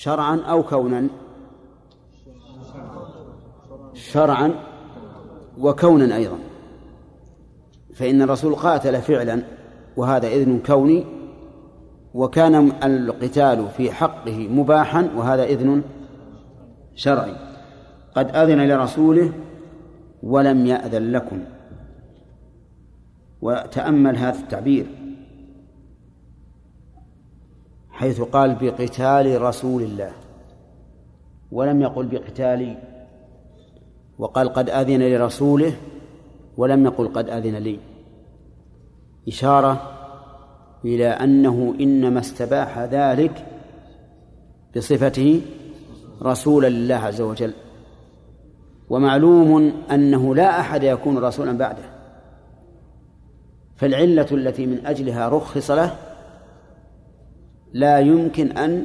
شرعا أو كونا؟ شرعا وكونا أيضا. فإن الرسول قاتل فعلا وهذا إذن كوني وكان القتال في حقه مباحا وهذا إذن شرعي. قد أذن لرسوله ولم يأذن لكم. وتأمل هذا التعبير. حيث قال بقتال رسول الله ولم يقل بقتالي وقال قد أذن لرسوله ولم يقل قد أذن لي. إشارة إلى أنه إنما استباح ذلك بصفته رسولا لله عز وجل. ومعلوم أنه لا أحد يكون رسولا بعده. فالعلة التي من أجلها رخص له لا يمكن أن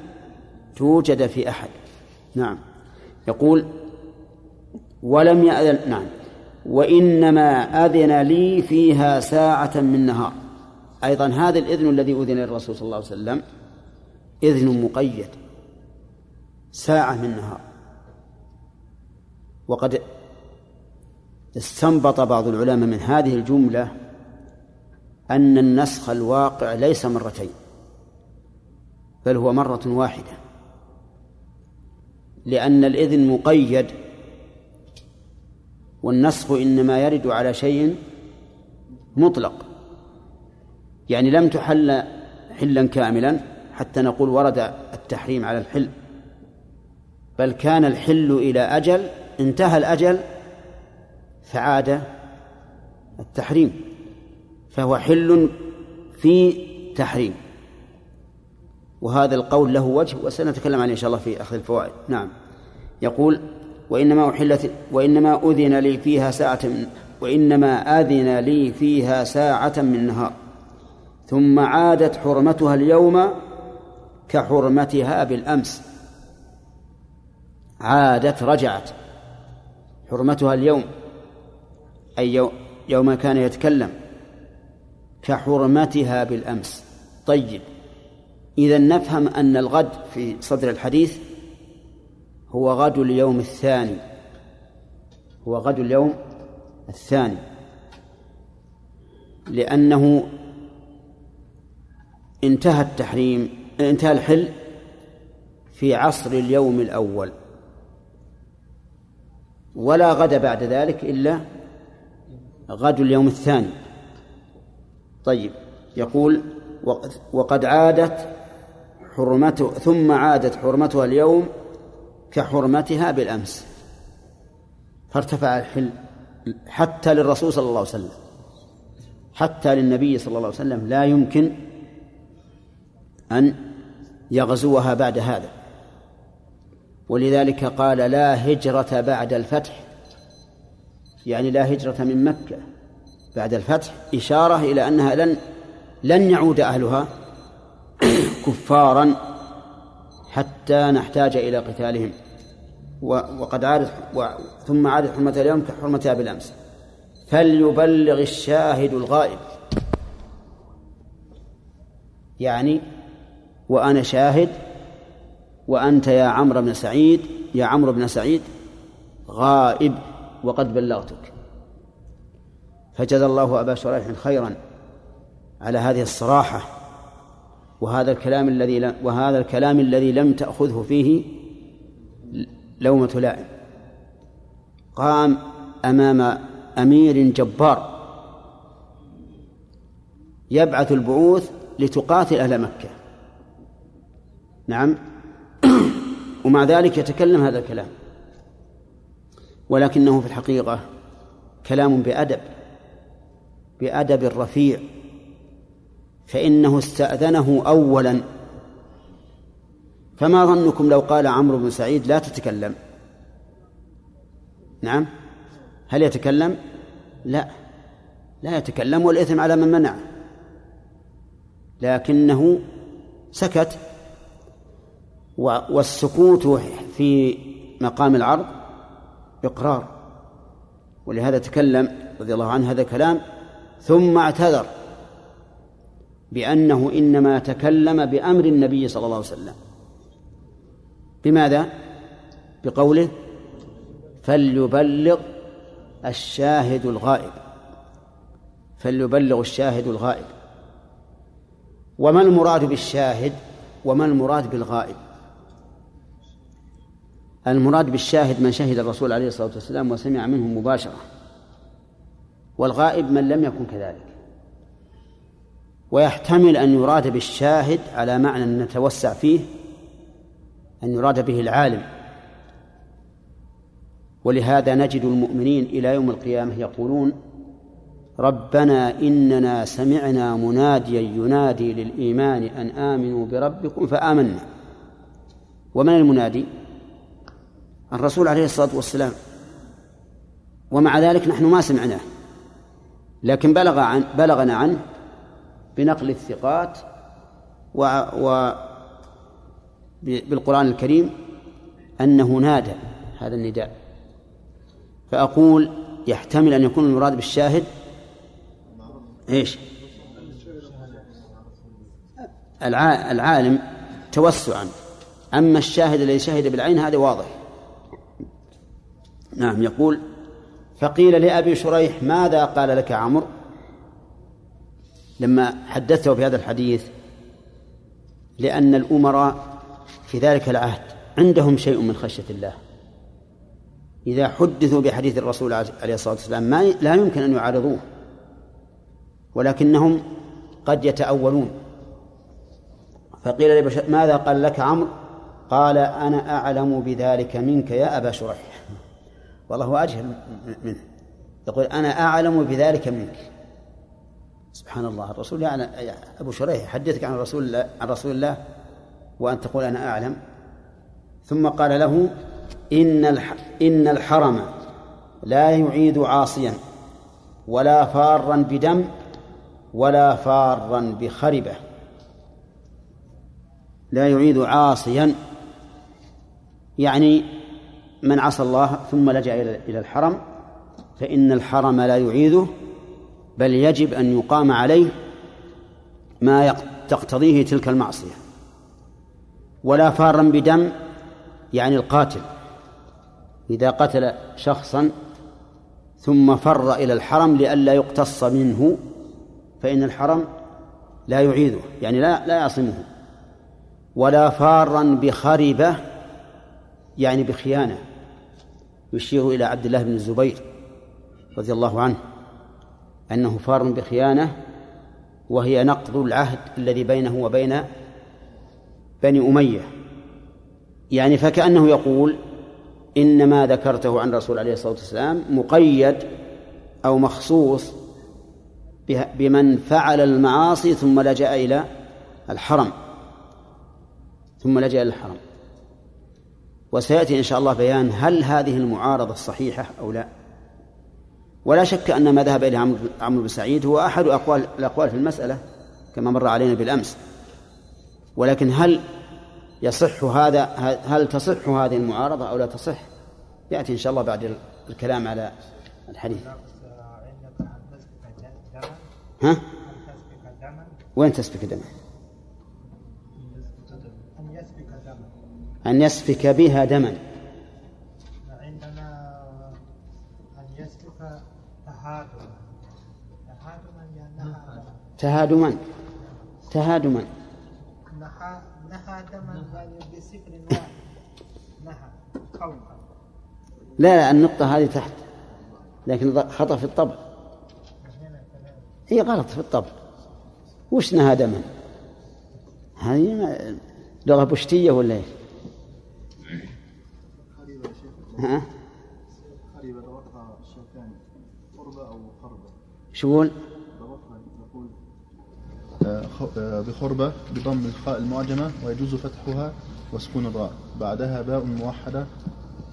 توجد في أحد. نعم. يقول ولم يأذن نعم. وإنما أذن لي فيها ساعة من نهار. أيضا هذا الإذن الذي أذن للرسول صلى الله عليه وسلم إذن مقيد. ساعة من نهار. وقد استنبط بعض العلماء من هذه الجملة أن النسخ الواقع ليس مرتين. بل هو مرة واحدة. لأن الإذن مقيد والنسخ إنما يرد على شيء مطلق. يعني لم تحل حلا كاملا حتى نقول ورد التحريم على الحل. بل كان الحل إلى أجل انتهى الأجل فعاد التحريم. فهو حل في تحريم. وهذا القول له وجه وسنتكلم عنه إن شاء الله في أخذ الفوائد. نعم. يقول وإنما أحلت وإنما أذن لي فيها ساعة من وإنما أذن لي فيها ساعة من نهار ثم عادت حرمتها اليوم كحرمتها بالأمس. عادت رجعت حرمتها اليوم أي يوم كان يتكلم كحرمتها بالأمس. طيب. إذا نفهم أن الغد في صدر الحديث هو غد اليوم الثاني. هو غد اليوم الثاني. لأنه انتهى التحريم انتهى الحل في عصر اليوم الأول. ولا غد بعد ذلك إلا غد اليوم الثاني. طيب يقول وقد عادت حرمته ثم عادت حرمتها اليوم كحرمتها بالأمس. فارتفع الحل حتى للرسول صلى الله عليه وسلم. حتى للنبي صلى الله عليه وسلم. لا يمكن أن يغزوها بعد هذا. ولذلك قال لا هجرة بعد الفتح. يعني لا هجرة من مكة بعد الفتح. إشارة إلى أنها لن لن يعود أهلها. كفارا حتى نحتاج إلى قتالهم. وقد عادت ثم عادت حرمتها اليوم كحرمتها بالأمس. فليبلغ الشاهد الغائب. يعني وأنا شاهد وأنت يا عمرو بن سعيد يا عمرو بن سعيد غائب وقد بلغتك. فجزى الله أبا شريح خيرا على هذه الصراحة. وهذا الكلام الذي وهذا الكلام الذي لم تأخذه فيه لومة لائم. قام أمام أمير جبار. يبعث البعوث لتقاتل أهل مكة. نعم. ومع ذلك يتكلم هذا الكلام. ولكنه في الحقيقة كلام بأدب بأدب رفيع. فإنه استأذنه أولا. فما ظنكم لو قال عمرو بن سعيد لا تتكلم؟ نعم. هل يتكلم؟ لا. لا يتكلم والإثم على من منعه لكنه سكت. والسكوت في مقام العرض إقرار. ولهذا تكلم رضي الله عنه هذا كلام ثم اعتذر. بأنه إنما تكلم بأمر النبي صلى الله عليه وسلم. بماذا؟ بقوله فليبلغ الشاهد الغائب. فليبلغ الشاهد الغائب. وما المراد بالشاهد؟ وما المراد بالغائب؟ المراد بالشاهد من شهد الرسول عليه الصلاة والسلام وسمع منه مباشرة والغائب من لم يكن كذلك. ويحتمل أن يراد بالشاهد على معنى نتوسع فيه أن يراد به العالم. ولهذا نجد المؤمنين إلى يوم القيامة يقولون ربنا إننا سمعنا مناديا ينادي للإيمان أن آمنوا بربكم فآمنا. ومن المنادي؟ الرسول عليه الصلاة والسلام. ومع ذلك نحن ما سمعناه. لكن بلغ عن بلغنا عنه بنقل الثقات و, و بالقرآن الكريم أنه نادى هذا النداء. فأقول يحتمل أن يكون المراد بالشاهد إيش؟ العالم توسعا. أما الشاهد الذي شهد بالعين هذا واضح. نعم يقول فقيل لأبي شريح ماذا قال لك عمرو؟ لما حدثته بهذا الحديث لأن الأمراء في ذلك العهد عندهم شيء من خشية الله. إذا حدثوا بحديث الرسول عليه الصلاة والسلام ما لا يمكن أن يعارضوه ولكنهم قد يتأولون. فقيل لي ماذا قال لك عمرو؟ قال أنا أعلم بذلك منك يا أبا شريح. والله أجهل منه. يقول أنا أعلم بذلك منك. سبحان الله الرسول يعني أبو شريح يحدثك عن رسول عن رسول الله وأن تقول أنا أعلم. ثم قال له إن إن الحرم لا يعيد عاصيا ولا فارا بدم ولا فارا بخربة. لا يعيد عاصيا. يعني من عصى الله ثم لجأ إلى الحرم فإن الحرم لا يعيده. بل يجب أن يقام عليه ما تقتضيه تلك المعصية. ولا فارا بدم يعني القاتل. إذا قتل شخصا ثم فر إلى الحرم لئلا يقتص منه فإن الحرم لا يعيده يعني لا لا يعصمه ولا فارا بخربة يعني بخيانة. يشير إلى عبد الله بن الزبير رضي الله عنه. أنه فار بخيانة وهي نقض العهد الذي بينه وبين بني أمية. يعني فكأنه يقول إن ما ذكرته عن الرسول عليه الصلاة والسلام مقيد أو مخصوص بمن فعل المعاصي ثم لجأ إلى الحرم. ثم لجأ إلى الحرم. وسيأتي إن شاء الله بيان هل هذه المعارضة صحيحة أو لا. ولا شك أن ما ذهب إليه عمرو بن سعيد هو أحد أقوال الأقوال في المسألة كما مر علينا بالأمس. ولكن هل يصح هذا هل تصح هذه المعارضة أو لا تصح؟ يأتي إن شاء الله بعد الكلام على الحديث. ها؟ وين تسفك دما؟ أن يسفك بها دما عندنا أن يسفك تهادما تهادما. تهادما. نهى نهى دما بسفر واحد. نهى قولا لا لا النقطة هذه تحت. لكن خطأ في الطبع. هي غلط في الطبع. وش نهى دما هذه لغة بشتية ولا إيش؟ ها؟ شو؟ ضبطها يقول بخربة بضم الخاء المعجمة ويجوز فتحها وسكون الراء. بعدها باء موحدة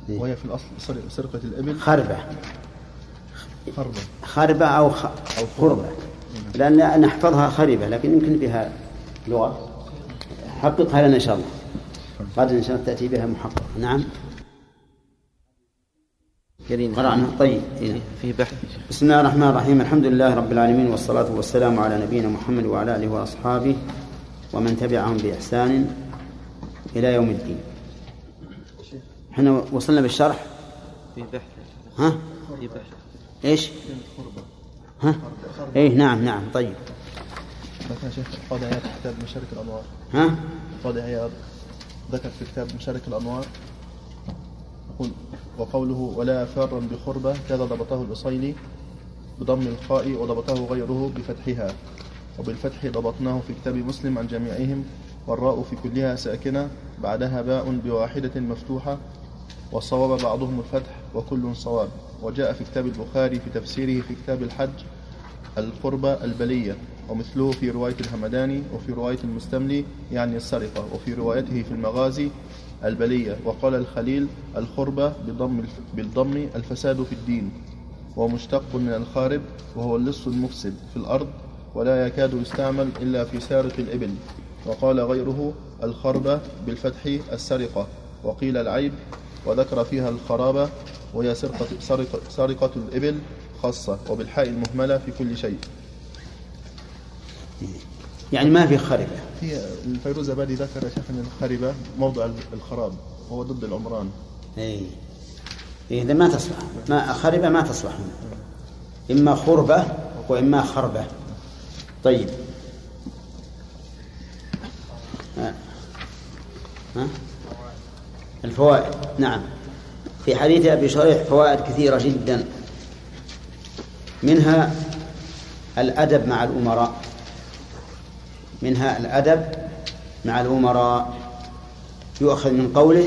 وهي في الأصل سر- سرقة الإبل. خربة. خربة. خربة أو خ... أو خربة. لأن نحفظها خربة لكن يمكن بها لغة. حققها لنا إن شاء الله. غدا إن شاء الله تأتي بها محقق نعم. كريم قرأنا. طيب. إيه. فيه بحث. بسم الله الرحمن الرحيم. الحمد لله رب العالمين والصلاة والسلام على نبينا محمد وعلى آله وأصحابه ومن تبعهم بإحسان إلى يوم الدين. إحنا وصلنا بالشرح؟ في بحث. ها؟ في بحث. إيش؟ ها؟ إيه نعم نعم. طيب. لكن يا شيخ قاضي عياض في كتاب مشارك الأنوار. ها؟ قاضي عياض ذكر في كتاب مشارك الأنوار. يقول وقوله ولا فارا بخربة كذا ضبطه الأصيلي بضم الخاء وضبطه غيره بفتحها. وبالفتح ضبطناه في كتاب مسلم عن جميعهم والراء في كلها ساكنة بعدها باء بواحدة مفتوحة وصواب بعضهم الفتح وكل صواب. وجاء في كتاب البخاري في تفسيره في كتاب الحج القربة البلية ومثله في رواية الهمداني وفي رواية المستملي يعني السرقة وفي روايته في المغازي البلية. وقال الخليل الخربة بضم بالضم الفساد في الدين ومشتق من الخارب وهو اللص المفسد في الأرض ولا يكاد يستعمل إلا في سارق الإبل. وقال غيره الخربة بالفتح السرقة. وقيل العيب وذكر فيها الخرابة وهي سرقة, سرقة, سرقة الإبل خاصة وبالحاء المهملة في كل شيء. يعني ما في خربة هي الفيروز أبادي ذكر شيخ أن الخربة موضع الخراب وهو ضد العمران. اي إيه إذا ما تصلح. ما خربة ما تصلح. هنا إما خربة وإما خربة. طيب. ها. الفوائد. نعم. في حديث أبي شريح فوائد كثيرة جدا. منها الأدب مع الأمراء. منها الأدب مع الأمراء يؤخذ من قوله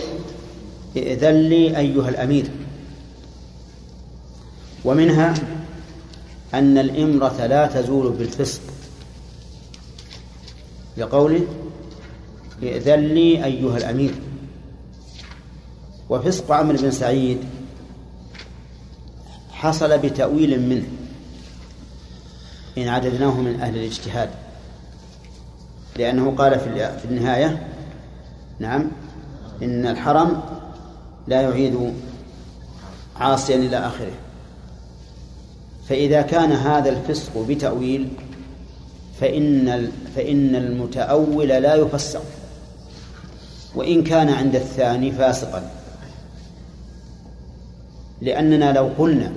ائذن لي أيها الأمير. ومنها أن الإمرة لا تزول بالفسق لقوله ائذن لي أيها الأمير. وفسق عمرو بن سعيد حصل بتأويل منه إن عددناه من أهل الاجتهاد. لأنه قال في النهاية نعم إن الحرم لا يعيد عاصيا إلى آخره. فإذا كان هذا الفسق بتأويل فإن فإن المتأول لا يفسق. وإن كان عند الثاني فاسقا. لأننا لو قلنا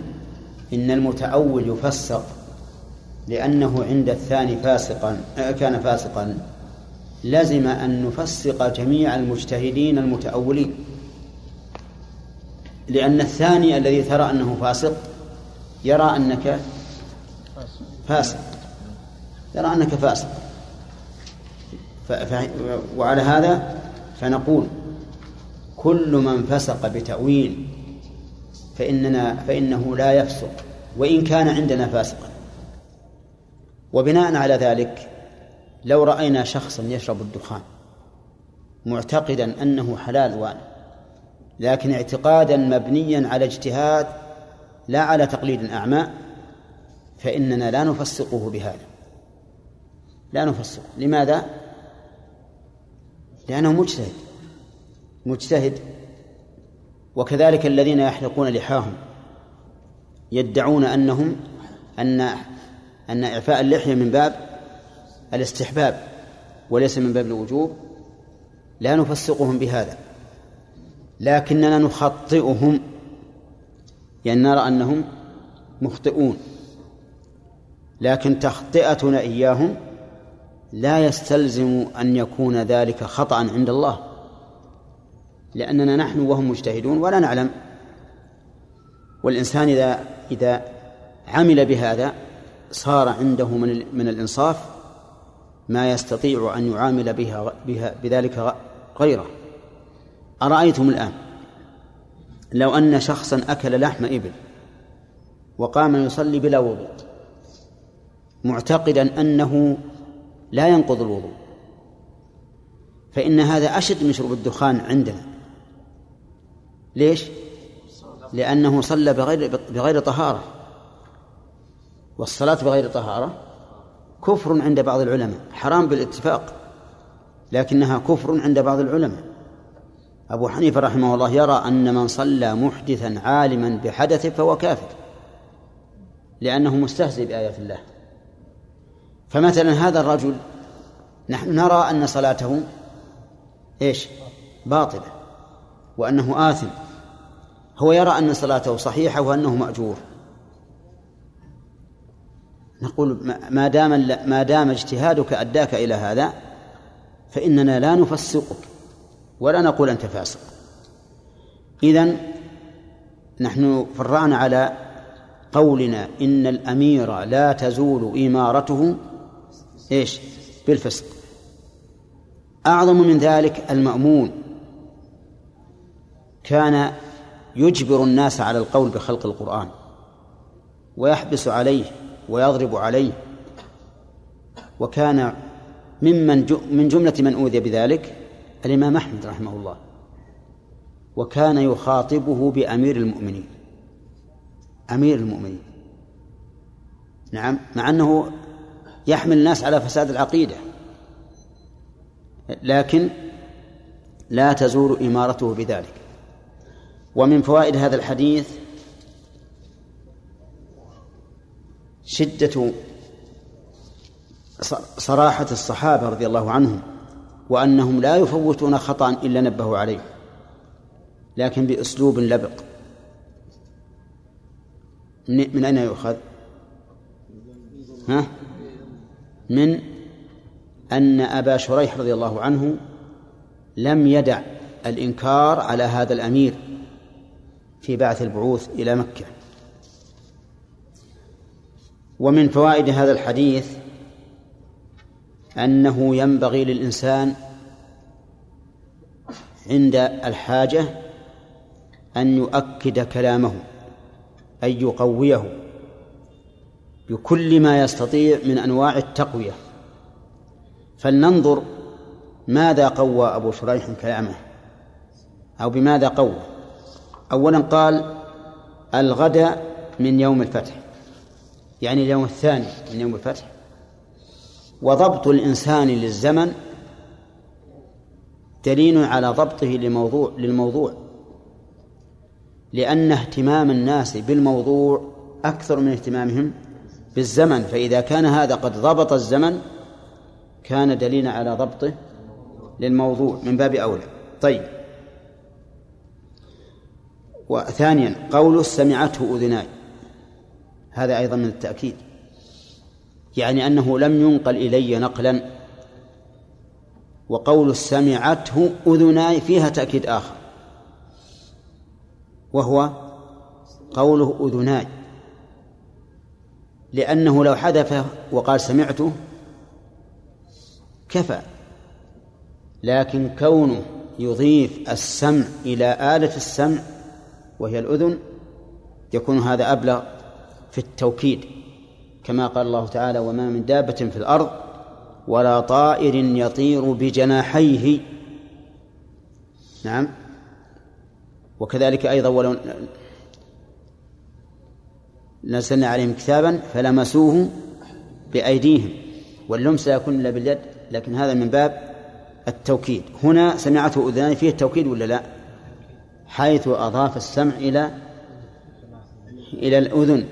إن المتأول يفسق لأنه عند الثاني فاسقا كان فاسقا. لزم أن نفسق جميع المجتهدين المتأولين. لأن الثاني الذي ترى أنه فاسق يرى أنك فاسق. يرى أنك فاسق. وعلى هذا فنقول كل من فسق بتأويل فإننا فإنه لا يفسق وإن كان عندنا فاسقا وبناء على ذلك لو رأينا شخصا يشرب الدخان معتقدا أنه حلال وان لكن اعتقادا مبنيا على اجتهاد لا على تقليد أعمى فإننا لا نفسقه بهذا. لا نفسقه لماذا؟ لأنه مجتهد. مجتهد وكذلك الذين يحلقون لحاهم يدعون أنهم أن أن إعفاء اللحية من باب الاستحباب وليس من باب الوجوب لا نفسقهم بهذا لكننا نخطئهم يعني نرى أنهم مخطئون لكن تخطئتنا إياهم لا يستلزم أن يكون ذلك خطأ عند الله لأننا نحن وهم مجتهدون ولا نعلم والإنسان إذا إذا عمل بهذا صار عنده من من الإنصاف ما يستطيع أن يعامل بها, بها بذلك غيره. أرأيتم الآن؟ لو أن شخصا أكل لحم إبل وقام يصلي بلا وضوء معتقدا أنه لا ينقض الوضوء فإن هذا أشد من شرب الدخان عندنا. ليش؟ لأنه صلى بغير بغير طهارة. والصلاة بغير طهارة كفر عند بعض العلماء حرام بالاتفاق لكنها كفر عند بعض العلماء. أبو حنيفة رحمه الله يرى أن من صلى محدثا عالما بحدثه فهو كافر لأنه مستهزئ بآيات الله. فمثلا هذا الرجل نحن نرى أن صلاته إيش؟ باطلة وأنه آثم. هو يرى أن صلاته صحيحة وأنه مأجور. نقول ما دام ما دام اجتهادك أداك إلى هذا فإننا لا نفسقك ولا نقول أنت فاسق. إذن نحن فرعنا على قولنا إن الأمير لا تزول إمارته إيش؟ بالفسق. أعظم من ذلك المأمون. كان يجبر الناس على القول بخلق القرآن ويحبس عليه ويضرب عليه. وكان ممن من جملة من أوذي بذلك الإمام أحمد رحمه الله. وكان يخاطبه بأمير المؤمنين. أمير المؤمنين. نعم مع أنه يحمل الناس على فساد العقيدة. لكن لا تزول إمارته بذلك. ومن فوائد هذا الحديث شدة صراحة الصحابة رضي الله عنهم وأنهم لا يفوتون خطأ إلا نبهوا عليه لكن بأسلوب لبق من أين يؤخذ؟ ها؟ من أن أبا شريح رضي الله عنه لم يدع الإنكار على هذا الأمير في بعث البعوث إلى مكة ومن فوائد هذا الحديث أنه ينبغي للإنسان عند الحاجة أن يؤكد كلامه أي يقويه بكل ما يستطيع من أنواع التقوية. فلننظر ماذا قوى أبو شريح كلامه أو بماذا قوى. أولا قال الغد من يوم الفتح. يعني اليوم الثاني من يوم الفتح. وضبط الإنسان للزمن دليل على ضبطه لموضوع للموضوع. لأن اهتمام الناس بالموضوع أكثر من اهتمامهم بالزمن. فإذا كان هذا قد ضبط الزمن كان دليلا على ضبطه للموضوع من باب أولى. طيب. وثانيا قوله سمعته أذناي. هذا أيضا من التأكيد. يعني أنه لم ينقل إلي نقلا وقول سمعته أذناي فيها تأكيد آخر. وهو قوله أذناي. لأنه لو حذف وقال سمعته كفى. لكن كونه يضيف السمع إلى آلة السمع وهي الأذن يكون هذا أبلغ في التوكيد كما قال الله تعالى وما من دابة في الأرض ولا طائر يطير بجناحيه. نعم. وكذلك أيضا ولو نزلنا عليهم كتابا فلمسوه بأيديهم واللمس لا يكون إلا باليد لكن هذا من باب التوكيد. هنا سمعته أذنان فيه التوكيد ولا لا؟ حيث أضاف السمع إلى إلى الأذن.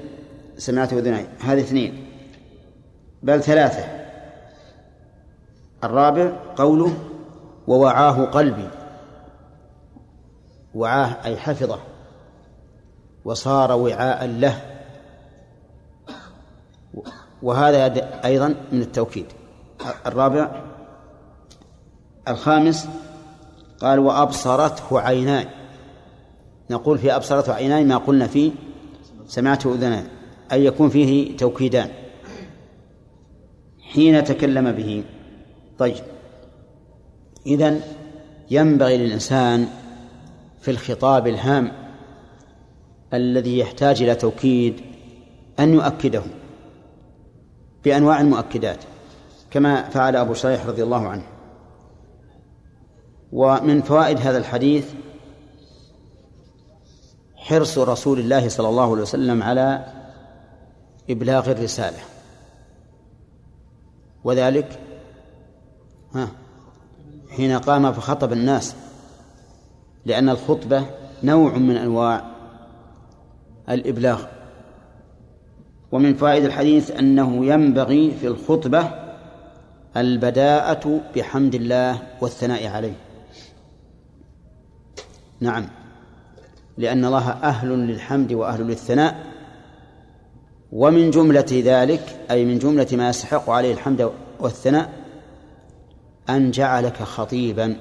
سمعته أذنين هذه اثنين. بل ثلاثة. الرابع قوله ووعاه قلبي. وعاه أي حفظه. وصار وعاء له. وهذا أيضا من التوكيد. الرابع الخامس قال وأبصرته عيناي. نقول في أبصرته عيناي ما قلنا فيه سمعته أذنان أن يكون فيه توكيدان حين تكلم به. طيب. إذن ينبغي للإنسان في الخطاب الهام الذي يحتاج إلى توكيد أن يؤكده بأنواع المؤكدات كما فعل أبو شريح رضي الله عنه. ومن فوائد هذا الحديث حرص رسول الله صلى الله عليه وسلم على إبلاغ الرسالة. وذلك ها حين قام فخطب الناس لأن الخطبة نوع من أنواع الإبلاغ. ومن فوائد الحديث أنه ينبغي في الخطبة البداءة بحمد الله والثناء عليه. نعم لأن الله أهل للحمد وأهل للثناء. ومن جملة ذلك أي من جملة ما يستحق عليه الحمد والثناء أن جعلك خطيبا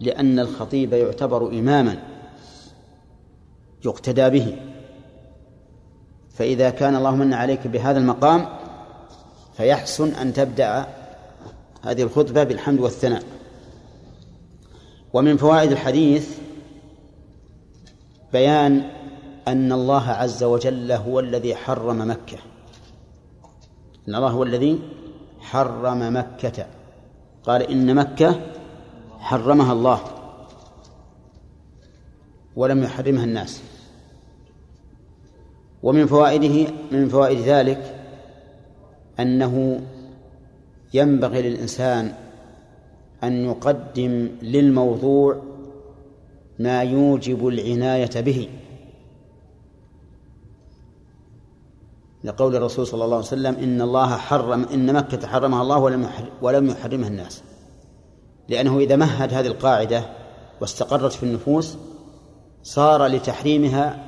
لأن الخطيب يعتبر إماما يقتدى به. فإذا كان الله من عليك بهذا المقام فيحسن أن تبدأ هذه الخطبة بالحمد والثناء. ومن فوائد الحديث بيان أن الله عز وجل هو الذي حرم مكة. أن الله هو الذي حرم مكة. قال إن مكة حرمها الله ولم يحرمها الناس. ومن فوائده من فوائد ذلك أنه ينبغي للإنسان أن يقدم للموضوع ما يوجب العناية به. لقول الرسول صلى الله عليه وسلم إن الله حرم إن مكة حرمها الله ولم ولم يحرمها الناس. لأنه إذا مهد هذه القاعدة واستقرت في النفوس صار لتحريمها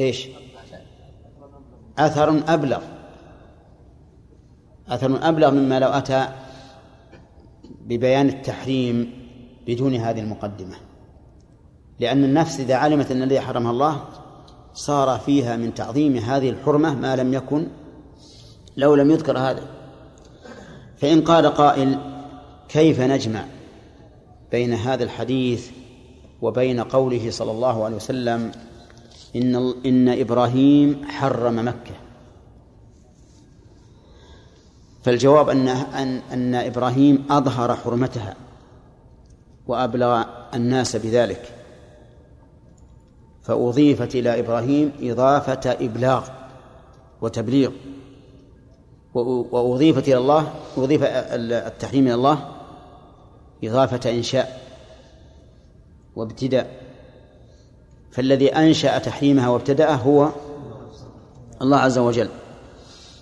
إيش؟ أثر أبلغ. أثر أبلغ مما لو أتى ببيان التحريم بدون هذه المقدمة. لأن النفس إذا علمت أن الذي حرمها الله صار فيها من تعظيم هذه الحرمة ما لم يكن لو لم يذكر هذا. فإن قال قائل كيف نجمع بين هذا الحديث وبين قوله صلى الله عليه وسلم إن إن إبراهيم حرم مكة؟ فالجواب أن أن أن إبراهيم أظهر حرمتها وأبلغ الناس بذلك. فأضيفت إلى إبراهيم إضافة إبلاغ وتبليغ. وأضيفت إلى الله أضيف التحريم إلى الله إضافة إنشاء وابتداء. فالذي أنشأ تحريمها وابتدأه هو الله عز وجل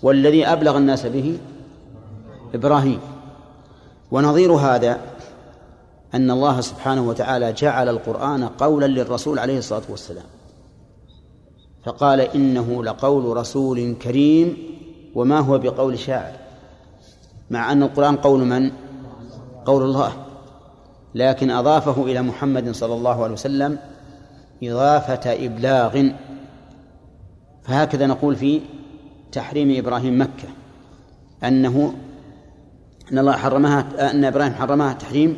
والذي أبلغ الناس به إبراهيم. ونظير هذا أن الله سبحانه وتعالى جعل القرآن قولا للرسول عليه الصلاة والسلام. فقال إنه لقول رسول كريم وما هو بقول شاعر. مع أن القرآن قول من؟ قول الله. لكن أضافه إلى محمد صلى الله عليه وسلم إضافة إبلاغ. فهكذا نقول في تحريم إبراهيم مكة. أنه أن الله حرمها أن إبراهيم حرمها تحريم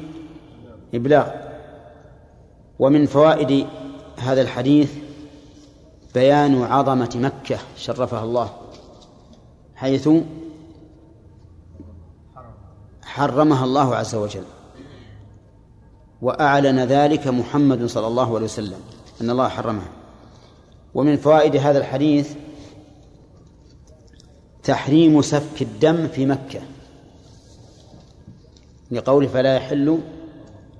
إبلاغ. ومن فوائد هذا الحديث بيان عظمة مكة شرفها الله حيث حرمها الله عز وجل. وأعلن ذلك محمد صلى الله عليه وسلم أن الله حرمها. ومن فوائد هذا الحديث تحريم سفك الدم في مكة. لقوله فلا يحل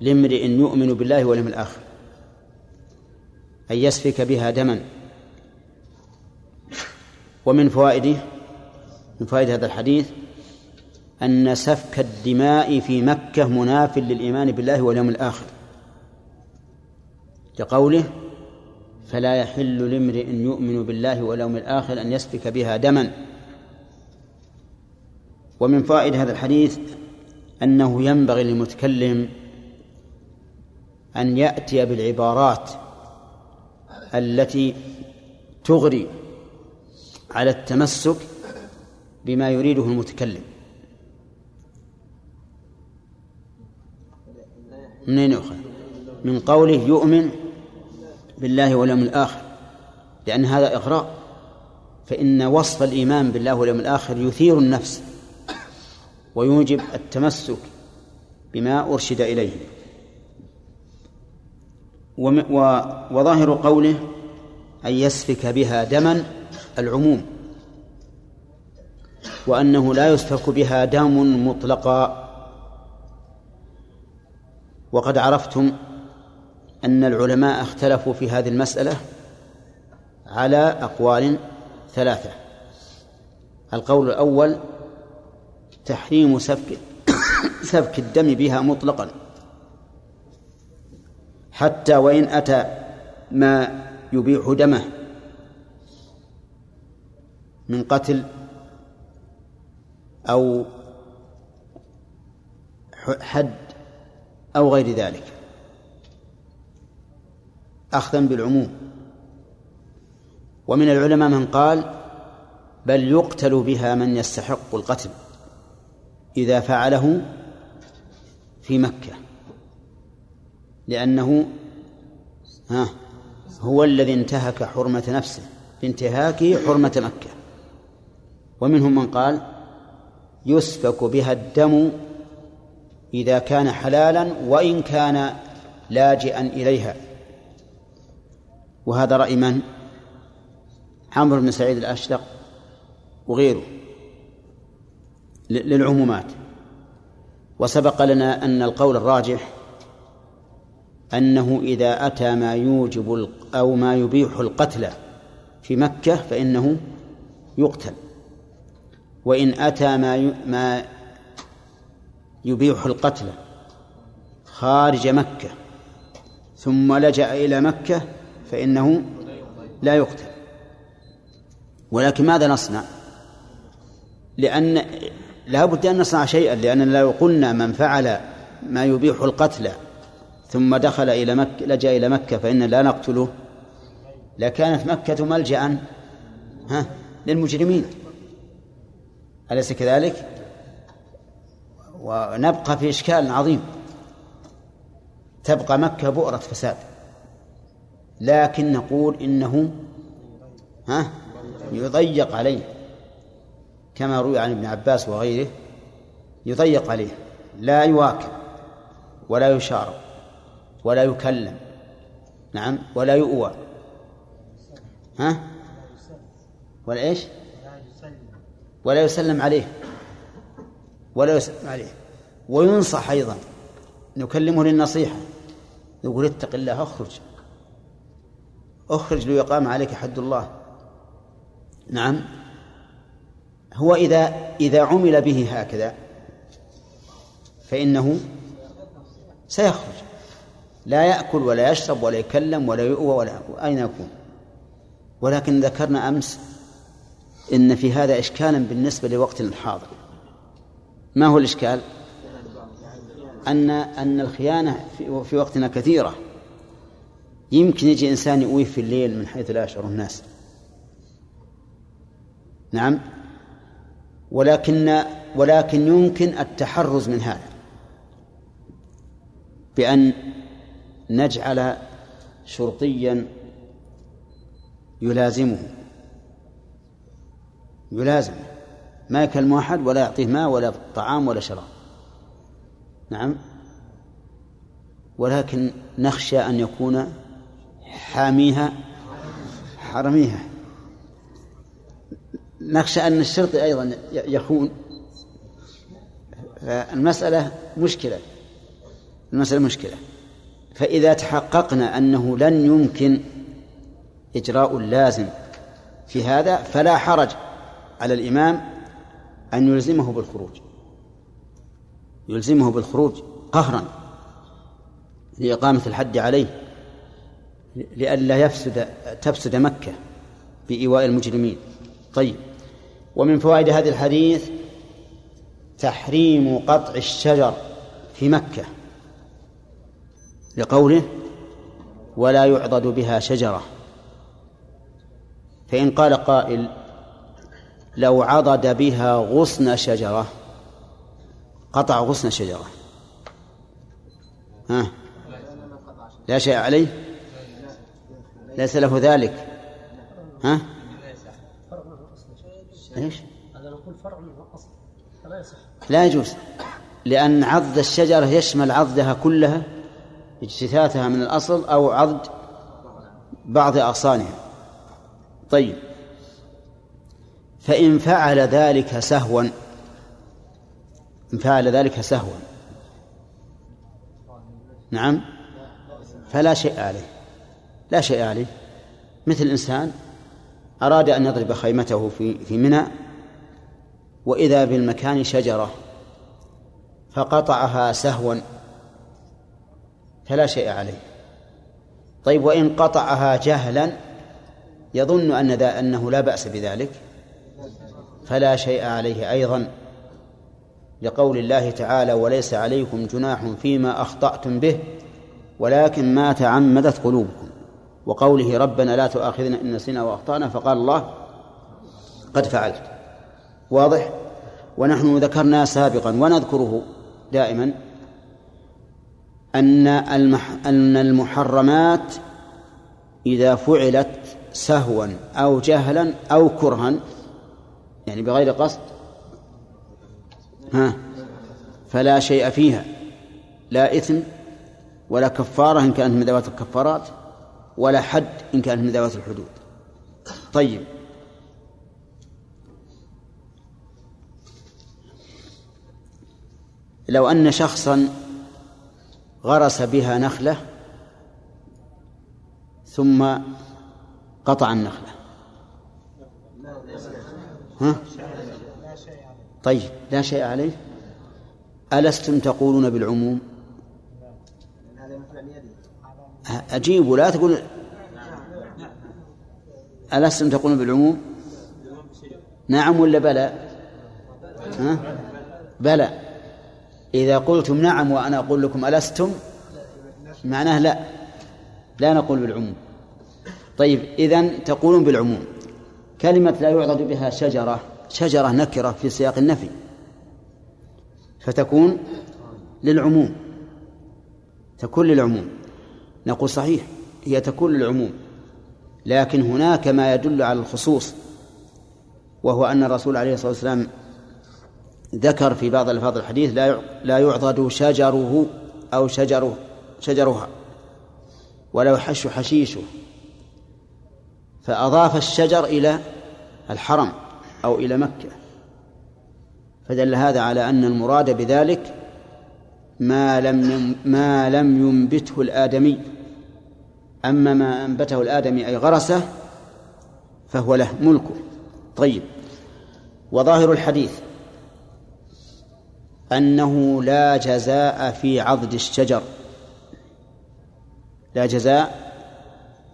لامرئ يؤمن بالله واليوم الآخر. أن يسفك بها دما. ومن فوائده من فوائد هذا الحديث أن سفك الدماء في مكة مناف للإيمان بالله واليوم الآخر. لقوله فلا يحل لامرئ يؤمن بالله واليوم الآخر أن يسفك بها دما. ومن فوائد هذا الحديث أنه ينبغي للمتكلم أن يأتي بالعبارات التي تغري على التمسك بما يريده المتكلم. منين يؤخذ؟ من قوله يؤمن بالله واليوم الآخر. لأن هذا إغراء. فإن وصف الإيمان بالله واليوم الآخر يثير النفس ويوجب التمسك بما أرشد إليه. وظاهر قوله أن يسفك بها دما العموم وأنه لا يسفك بها دم مطلقا. وقد عرفتم أن العلماء اختلفوا في هذه المسألة على أقوال ثلاثة. القول الأول تحريم سفك سفك الدم بها مطلقا. حتى وإن أتى ما يبيح دمه من قتل أو حد أو غير ذلك. أخذا بالعموم. ومن العلماء من قال بل يقتل بها من يستحق القتل إذا فعله في مكة. لأنه ها هو الذي انتهك حرمة نفسه بانتهاكه حرمة مكة. ومنهم من قال يسفك بها الدم إذا كان حلالا وإن كان لاجئا إليها. وهذا رأي من؟ عمرو بن سعيد الأشدق وغيره للعمومات. وسبق لنا أن القول الراجح أنه إذا أتى ما يوجب أو ما يبيح القتل في مكة فإنه يقتل وإن أتى ما ما يبيح القتل خارج مكة ثم لجأ إلى مكة فإنه لا يقتل ولكن ماذا نصنع؟ لأن لا بد أن نصنع شيئا لأننا لو قلنا من فعل ما يبيح القتل ثم دخل إلى مكة لجأ إلى مكة فإن لا نقتله. لكانت مكة ملجأ ها للمجرمين. أليس كذلك؟ ونبقى في إشكال عظيم. تبقى مكة بؤرة فساد. لكن نقول إنه ها يضيق عليه. كما روي عن ابن عباس وغيره يضيق عليه. لا يواكب ولا يشارب ولا يكلم. نعم ولا يؤوى. ها؟ ولا إيش؟ ولا يسلم عليه. ولا يسلم عليه. وينصح أيضا. نكلمه للنصيحة. يقول اتق الله أخرج. أخرج ليقام عليك حد الله. نعم. هو إذا إذا عمل به هكذا فإنه سيخرج. لا يأكل ولا يشرب ولا يكلم ولا يؤوى ولا أين يكون؟ ولكن ذكرنا أمس إن في هذا إشكالا بالنسبة لوقتنا الحاضر. ما هو الإشكال؟ أن أن الخيانة في, وقتنا كثيرة. يمكن يجي إنسان يؤويه في الليل من حيث لا يشعر الناس. نعم. ولكن ولكن يمكن التحرز من هذا. بأن نجعل شرطيا يلازمه. يلازم. ما يكلم أحد ولا يعطيه ماء ولا طعام ولا شراب. نعم. ولكن نخشى أن يكون حاميها حرميها. نخشى أن الشرطي أيضا يخون. فالمسألة مشكلة. المسألة مشكلة. فإذا تحققنا أنه لن يمكن إجراء اللازم في هذا فلا حرج على الإمام أن يلزمه بالخروج. يلزمه بالخروج قهرا لإقامة الحد عليه لئلا يفسد تفسد مكة بإيواء المجرمين. طيب ومن فوائد هذا الحديث تحريم قطع الشجر في مكة. لقوله ولا يعضد بها شجرة. فإن قال قائل لو عضد بها غصن شجرة قطع غصن شجرة. ها؟ لا شيء عليه؟ ليس له ذلك. ها؟ إيش؟ هذا نقول فرع يصح لا يجوز لأن عضد الشجرة يشمل عضدها كلها اجتثاثها من الأصل أو عضد بعض أغصانها. طيب. فإن فعل ذلك سهوا إن فعل ذلك سهوا. نعم. فلا شيء عليه. لا شيء عليه. مثل إنسان أراد أن يضرب خيمته في في منى وإذا بالمكان شجرة فقطعها سهوا. فلا شيء عليه. طيب وإن قطعها جهلا يظن أن ذا أنه لا بأس بذلك. فلا شيء عليه أيضا. لقول الله تعالى وليس عليكم جناح فيما أخطأتم به ولكن ما تعمدت قلوبكم. وقوله ربنا لا تؤاخذنا إن نسينا وأخطأنا فقال الله قد فعلت. واضح؟ ونحن ذكرنا سابقا ونذكره دائما أن أن المحرمات إذا فعلت سهوا أو جهلا أو كرها يعني بغير قصد ها فلا شيء فيها لا إثم ولا كفارة إن كانت من ذوات الكفارات ولا حد إن كانت من ذوات الحدود. طيب. لو أن شخصا غرس بها نخلة ثم قطع النخلة. ها؟ طيب لا شيء عليه. ألستم تقولون بالعموم؟ أجيبوا لا تقول. ألستم تقولون بالعموم؟ نعم ولا بلى؟ ها؟ بلى. إذا قلتم نعم وأنا أقول لكم ألستم معناه لا لا نقول بالعموم. طيب إذن تقولون بالعموم. كلمة لا يعضد بها شجرة شجرة نكرة في سياق النفي. فتكون للعموم. تكون للعموم. نقول صحيح هي تكون للعموم. لكن هناك ما يدل على الخصوص وهو أن الرسول عليه الصلاة والسلام ذكر في بعض ألفاظ الحديث لا لا يعضد شجره أو شجره شجرها ولا يحش حشيشه. فأضاف الشجر إلى الحرم أو إلى مكة. فدل هذا على أن المراد بذلك ما لم ما لم ينبته الآدمي. أما ما أنبته الآدمي أي غرسه فهو له ملكه. طيب. وظاهر الحديث. أنه لا جزاء في عضد الشجر. لا جزاء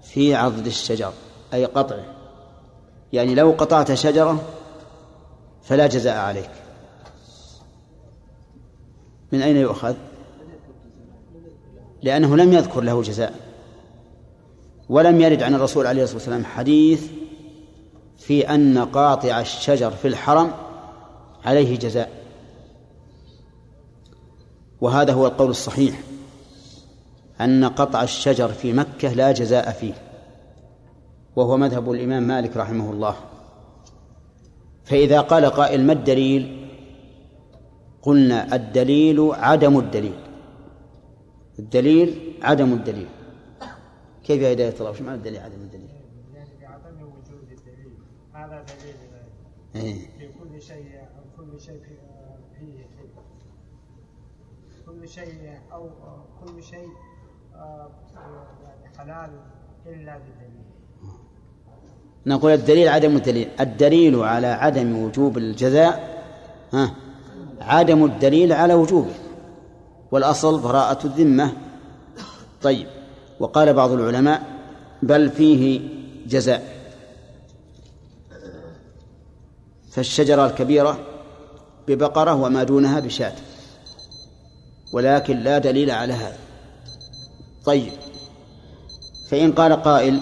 في عضد الشجر أي قطعه. يعني لو قطعت شجرة فلا جزاء عليك. من أين يؤخذ؟ لأنه لم يذكر له جزاء. ولم يرد عن الرسول عليه الصلاة والسلام حديث في أن قاطع الشجر في الحرم عليه جزاء. وهذا هو القول الصحيح أن قطع الشجر في مكة لا جزاء فيه وهو مذهب الإمام مالك رحمه الله فإذا قال قائل ما الدليل قلنا الدليل عدم الدليل الدليل عدم الدليل كيف يا هداية الله؟ وش معنى الدليل عدم الدليل؟ يعني بعدم وجود الدليل هذا دليل إيه. في كل شيء أو كل شيء في- كل شيء أو كل شيء يعني حلال إلا بالدليل. نقول الدليل عدم الدليل. الدليل على عدم وجوب الجزاء ها؟ عدم الدليل على وجوبه. والأصل براءة الذمة. طيب. وقال بعض العلماء بل فيه جزاء. فالشجرة الكبيرة ببقرة وما دونها بشاة. ولكن لا دليل على هذا. طيب. فإن قال قائل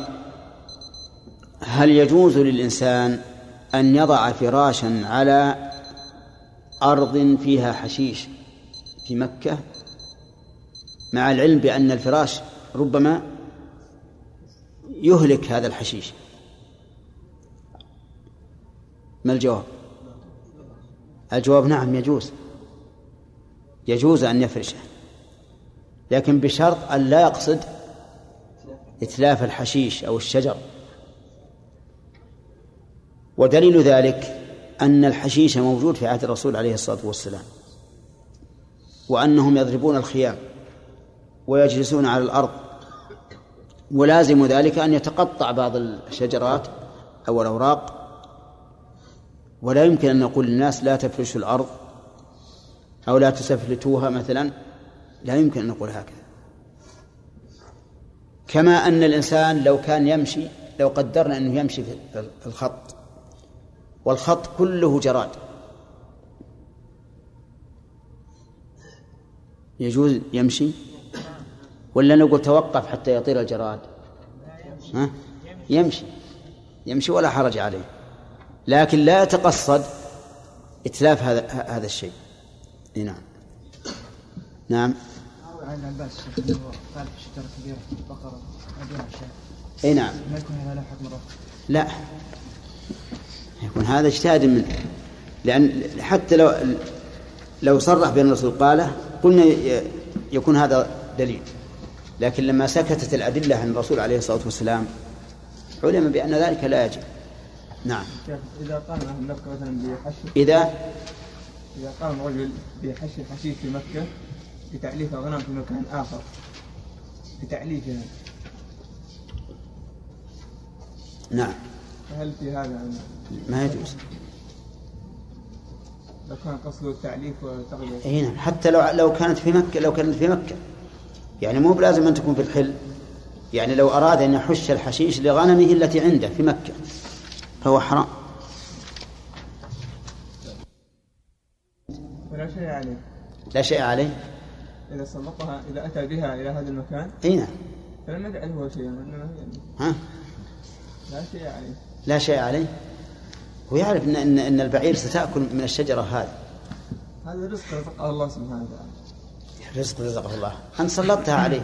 هل يجوز للإنسان أن يضع فراشا على أرض فيها حشيش في مكة؟ مع العلم بأن الفراش ربما يهلك هذا الحشيش. ما الجواب؟ الجواب نعم يجوز. يجوز أن يفرشه. لكن بشرط أن لا يقصد إتلاف الحشيش أو الشجر. ودليل ذلك أن الحشيش موجود في عهد الرسول عليه الصلاة والسلام. وأنهم يضربون الخيام ويجلسون على الأرض. ولازم ذلك أن يتقطع بعض الشجرات أو الأوراق. ولا يمكن أن نقول للناس لا تفرشوا الأرض أو لا تسفلتوها مثلا؟ لا يمكن أن نقول هكذا. كما أن الإنسان لو كان يمشي لو قدرنا أنه يمشي في الخط والخط كله جراد. يجوز يمشي؟ ولا نقول توقف حتى يطير الجراد؟ ها؟ يمشي. يمشي ولا حرج عليه. لكن لا يتقصد إتلاف هذا هذا الشيء. نعم. نعم. عن العباس قال في شجرة كبيرة بقرة إي نعم. ما يكون هذا له حكم لا. يكون هذا اجتهاد منه لأن حتى لو لو صرح بأن الرسول قاله قلنا يكون هذا دليل. لكن لما سكتت الأدلة عن الرسول عليه الصلاة والسلام علم بأن ذلك لا يجب. نعم. إذا مكة مثلا بحشر إذا إذا قام رجل بحشر حشيش في مكة بتعليف غنم في مكان آخر. بتعليفها نعم. فهل في هذا ما يجوز. لو كان قصده التعليف وتغليف إي نعم. حتى لو لو كانت في مكة لو كانت في مكة. يعني مو بلازم أن تكون في الحل يعني لو أراد أن يحش الحشيش لغنمه التي عنده في مكة فهو حرام فلا شيء عليه لا شيء عليه. إذا سلطها إذا أتى بها إلى هذا المكان. أي نعم. فلم يجعل هو شيئا إنما ها؟ لا شيء عليه. لا شيء عليه. هو يعرف إن, إن, إن البعير ستأكل من الشجرة هذه. هذا رزق رزقه الله سبحانه وتعالى. رزق رزقه الله. أنت سلطتها عليه.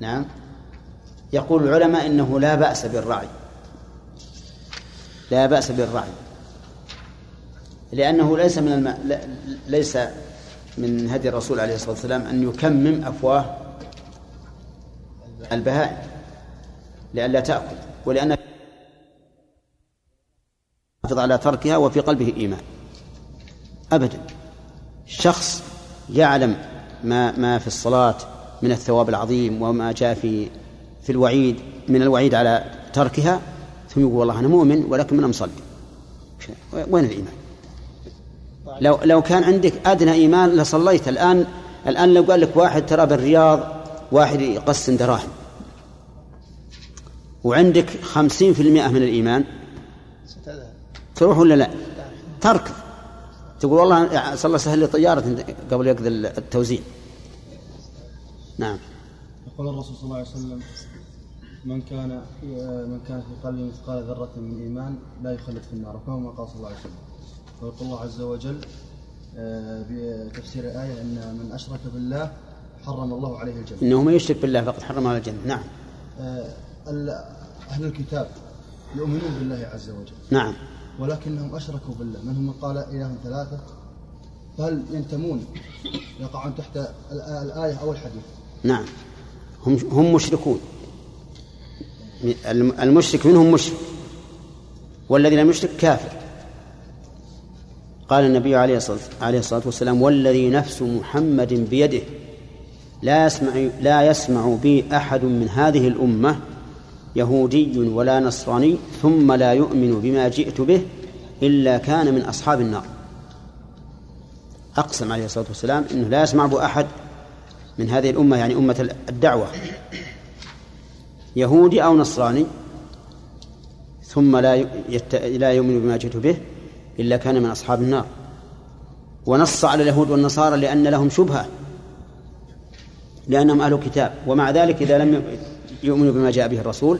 نعم. يقول العلماء إنه لا بأس بالرعي لا بأس بالرعي. لأنه ليس من الم... ليس من هدي الرسول عليه الصلاة والسلام أن يكمم أفواه البهائم لئلا تأكل ولأن يحافظ على تركها وفي قلبه إيمان. أبدا. شخص يعلم ما ما في الصلاة من الثواب العظيم وما جاء في في الوعيد من الوعيد على تركها يقول والله أنا مؤمن ولكن من مصلي وين الإيمان؟ لو لو كان عندك أدنى إيمان لصليت الآن الآن لو قال لك واحد ترى بالرياض واحد يقسم دراهم. وعندك خمسين في المئة من الإيمان تروح ولا لا؟ تركض تقول والله صلى الله سهل لي طيارة قبل يقضي التوزيع. نعم. يقول الرسول صلى الله عليه وسلم من كان من كان في قلبه مثقال ذرة من إيمان لا يخلد في النار وكما قال صلى الله عليه وسلم. ويقول الله عز وجل آه، بتفسير الآية أن من أشرك بالله حرم الله عليه الجنة. إنه من يشرك بالله فقد حرم على الجنة. نعم. آه، أهل الكتاب يؤمنون بالله عز وجل. نعم. ولكنهم أشركوا بالله. منهم من قال إله ثلاثة؟ فهل ينتمون يقعون تحت الآية أو الحديث؟ نعم. هم هم مشركون. المشرك منهم مشرك والذي لم يشرك كافر. قال النبي عليه الصلاة والسلام والذي نفس محمد بيده لا يسمع لا يسمع بي أحد من هذه الأمة يهودي ولا نصراني ثم لا يؤمن بما جئت به إلا كان من أصحاب النار. أقسم عليه الصلاة والسلام أنه لا يسمع أحد من هذه الأمة يعني أمة الدعوة. يهودي أو نصراني ثم لا يت... لا يؤمن بما جئت به إلا كان من أصحاب النار. ونص على اليهود والنصارى لأن لهم شبهة لأنهم أهل كتاب. ومع ذلك إذا لم يؤمنوا بما جاء به الرسول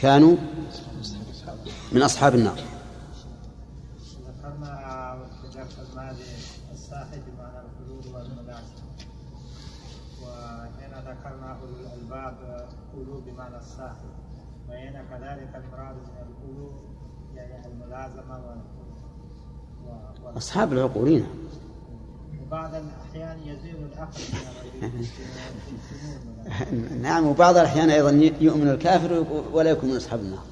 كانوا من أصحاب النار ذكرنا في درس الماضي الصاحب بمعنى الحدود والملازم وهنا ذكرنا أولو الألباب أولو بمعنى الصاحب كذلك المراد من الأولو يعني الملازمة و... أصحاب العقولين. وبعض الأحيان يزيل العقل نعم وبعض الأحيان أيضا يؤمن الكافر ولا يكون من أصحاب النار.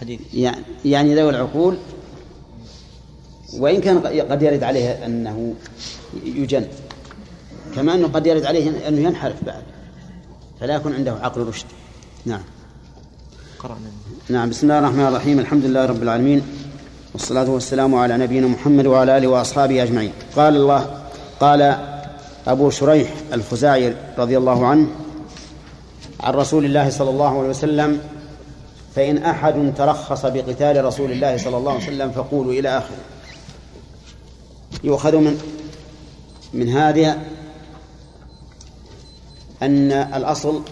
حديث. يعني يعني ذوي العقول وإن كان قد يرد عليه أنه يجن كما أنه قد يرد عليه أنه ينحرف بعد فلا يكون عنده عقل رشد. نعم. نعم بسم الله الرحمن الرحيم. الحمد لله رب العالمين. والصلاة والسلام على نبينا محمد وعلى آله وأصحابه أجمعين. قال الله قال أبو شريح الخزاعي رضي الله عنه عن رسول الله صلى الله عليه وسلم فإن أحد ترخص بقتال رسول الله صلى الله عليه وسلم فقولوا إلى آخره. يؤخذ من من هذه أن الأصل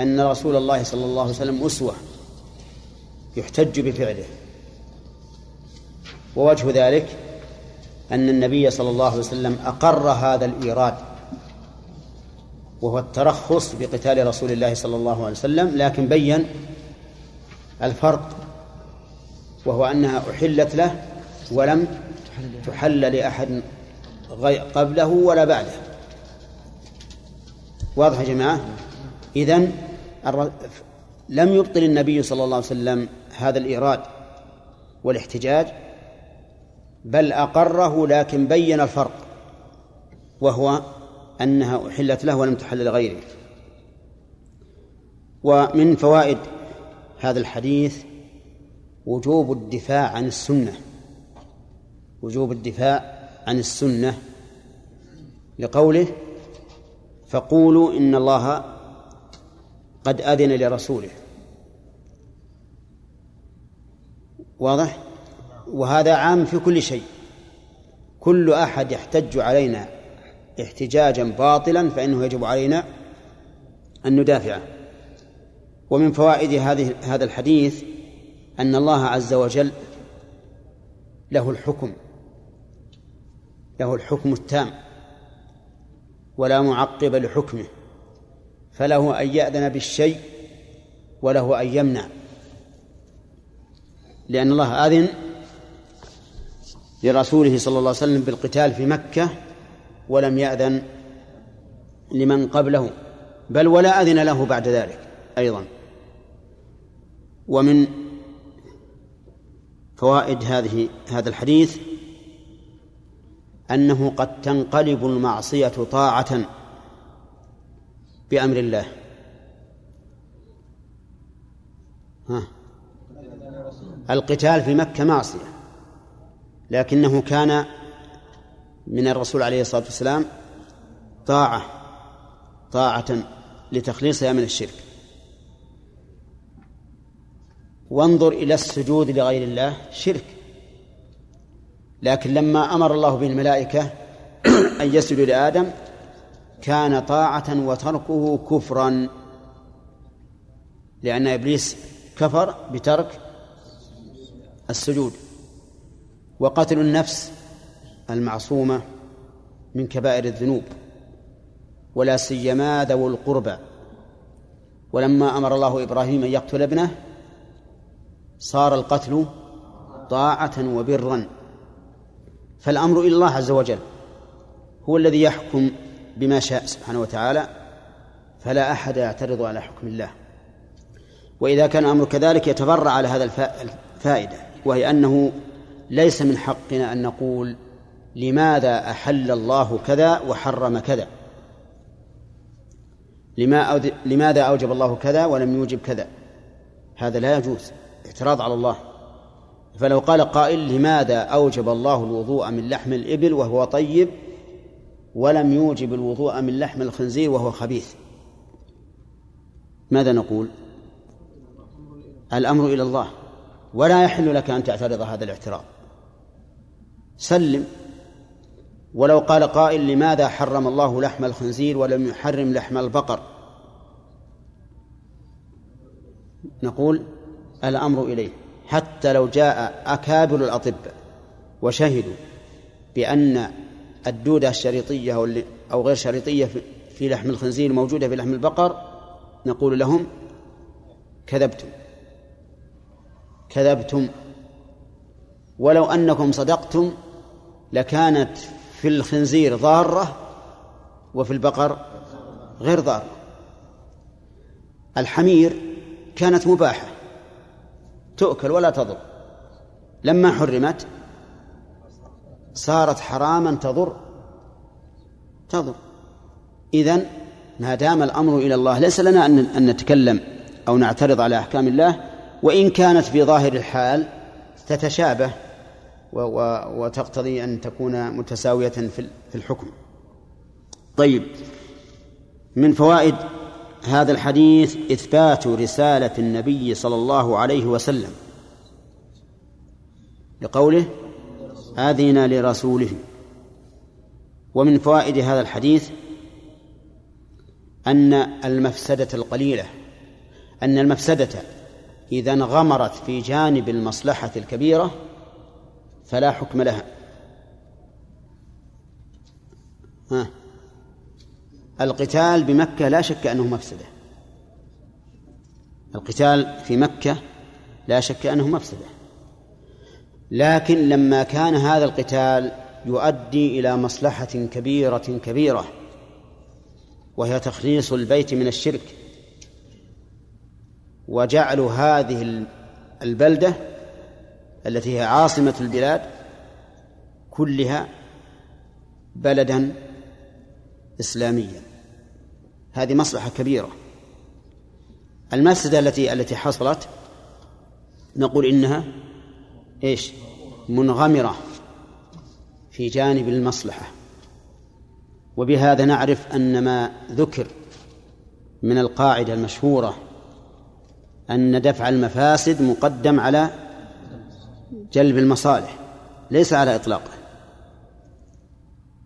أن رسول الله صلى الله عليه وسلم أسوة يحتج بفعله. ووجه ذلك أن النبي صلى الله عليه وسلم أقر هذا الإيراد وهو الترخص بقتال رسول الله صلى الله عليه وسلم لكن بين الفرق وهو أنها أحلت له ولم تحل لأحد قبله ولا بعده. واضح يا جماعة؟ إذن لم يبطل النبي صلى الله عليه وسلم هذا الإيراد والاحتجاج بل أقره لكن بين الفرق وهو أنها أحلت له ولم تحل لغيره. ومن فوائد هذا الحديث وجوب الدفاع عن السنة وجوب الدفاع عن السنة لقوله فقولوا إن الله قد أذن لرسوله. واضح؟ وهذا عام في كل شيء. كل أحد يحتج علينا احتجاجا باطلا فإنه يجب علينا أن ندافعه. ومن فوائد هذه هذا الحديث أن الله عز وجل له الحكم له الحكم التام ولا معقب لحكمه. فله أن يأذن بالشيء وله أن يمنع. لأن الله أذن لرسوله صلى الله عليه وسلم بالقتال في مكة ولم يأذن لمن قبله بل ولا أذن له بعد ذلك أيضا. ومن فوائد هذه هذا الحديث أنه قد تنقلب المعصية طاعة بأمر الله. ها. القتال في مكة معصية. لكنه كان من الرسول عليه الصلاة والسلام طاعة طاعة لتخليصها من الشرك. وانظر إلى السجود لغير الله شرك. لكن لما أمر الله بالملائكة أن يسجدوا لآدم كان طاعة وتركه كفرا. لأن إبليس كفر بترك السجود. وقتل النفس المعصومة من كبائر الذنوب. ولا سيما ذوو القربى. ولما أمر الله إبراهيم أن يقتل ابنه صار القتل طاعة وبرا. فالأمر إلى الله عز وجل. هو الذي يحكم بما شاء سبحانه وتعالى فلا أحد يعترض على حكم الله. وإذا كان الأمر كذلك يتفرع على هذا الفائدة وهي أنه ليس من حقنا أن نقول لماذا أحل الله كذا وحرم كذا. لما لماذا أوجب الله كذا ولم يوجب كذا؟ هذا لا يجوز اعتراض على الله. فلو قال قائل لماذا أوجب الله الوضوء من لحم الإبل وهو طيب ولم يوجب الوضوء من لحم الخنزير وهو خبيث. ماذا نقول؟ الأمر إلى الله. ولا يحل لك أن تعترض هذا الاعتراض. سلم. ولو قال قائل لماذا حرم الله لحم الخنزير ولم يحرم لحم البقر؟ نقول الأمر إليه. حتى لو جاء أكابر الأطباء وشهدوا بأن الدودة الشريطية أو غير شريطية في لحم الخنزير موجودة في لحم البقر نقول لهم كذبتم. كذبتم. ولو أنكم صدقتم لكانت في الخنزير ضارة وفي البقر غير ضارة. الحمير كانت مباحة تؤكل ولا تضر. لما حرمت صارت حراما تضر. تضر. إذن ما دام الأمر إلى الله ليس لنا أن نتكلم أو نعترض على أحكام الله وإن كانت في ظاهر الحال تتشابه وتقتضي أن تكون متساوية في الحكم. طيب. من فوائد هذا الحديث إثبات رسالة النبي صلى الله عليه وسلم. لقوله أذن لرسوله. ومن فوائد هذا الحديث أن المفسدة القليلة أن المفسدة إذا انغمرت في جانب المصلحة الكبيرة فلا حكم لها. ها؟ القتال بمكة لا شك أنه مفسدة. القتال في مكة لا شك أنه مفسدة. لكن لما كان هذا القتال يؤدي إلى مصلحة كبيرة كبيرة وهي تخليص البيت من الشرك. وجعل هذه البلدة التي هي عاصمة البلاد كلها بلدا إسلاميا. هذه مصلحة كبيرة. المفسدة التي التي حصلت نقول إنها إيش؟ منغمرة في جانب المصلحة. وبهذا نعرف أن ما ذكر من القاعدة المشهورة أن دفع المفاسد مقدم على جلب المصالح ليس على إطلاقه.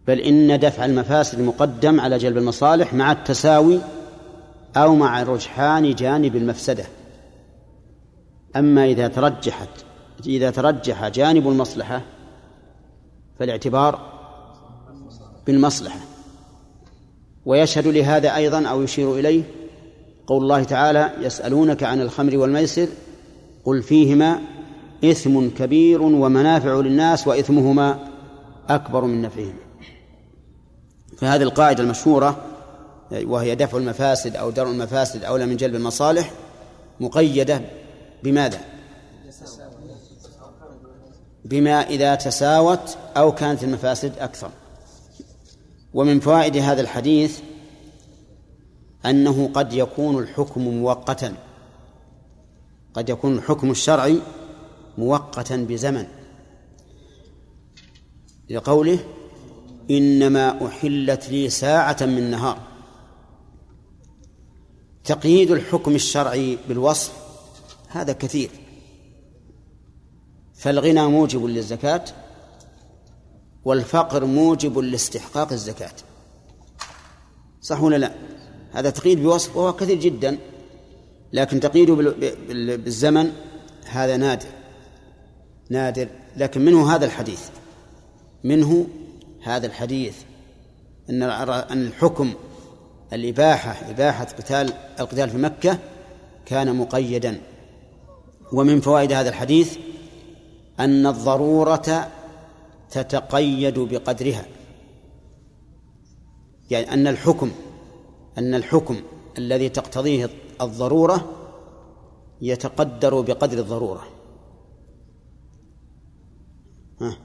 بل إن دفع المفاسد مقدم على جلب المصالح مع التساوي أو مع رجحان جانب المفسدة. أما إذا ترجحت إذا ترجح جانب المصلحة فالاعتبار بالمصلحة ويشهد لهذا أيضا أو يشير إليه قول الله تعالى يسألونك عن الخمر والميسر قل فيهما إثم كبير ومنافع للناس وإثمهما أكبر من نفعهما فهذه القاعدة المشهورة وهي دفع المفاسد أو درء المفاسد أولى من جلب المصالح مقيدة بماذا؟ بما إذا تساوت أو كانت المفاسد أكثر. ومن فوائد هذا الحديث أنه قد يكون الحكم مؤقتا. قد يكون الحكم الشرعي مؤقتا بزمن. لقوله إنما أحلت لي ساعة من نهار. تقييد الحكم الشرعي بالوصف هذا كثير. فالغنى موجب للزكاة والفقر موجب لاستحقاق الزكاة. صح ولا لا؟ هذا تقييد بوصف وهو كثير جدا لكن تقييده بالزمن هذا نادر نادر. لكن منه هذا الحديث منه هذا الحديث أن أن الحكم الإباحة إباحة قتال القتال في مكة كان مقيدا. ومن فوائد هذا الحديث أن الضرورة تتقيد بقدرها. يعني أن الحكم أن الحكم الذي تقتضيه الضرورة يتقدر بقدر الضرورة. ها.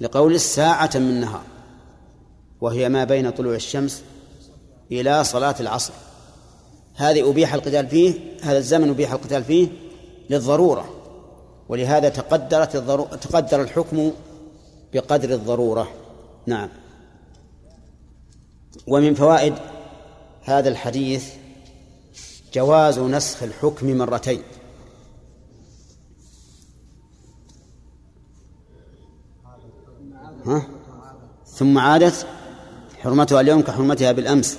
لقول الساعة من نهار وهي ما بين طلوع الشمس إلى صلاة العصر. هذه أبيح القتال فيه هذا الزمن أبيح القتال فيه للضرورة. ولهذا تقدرت الضرورة تقدر الحكم بقدر الضرورة. نعم. ومن فوائد هذا الحديث جواز نسخ الحكم مرتين. ها؟ ثم عادت حرمتها اليوم كحرمتها بالأمس.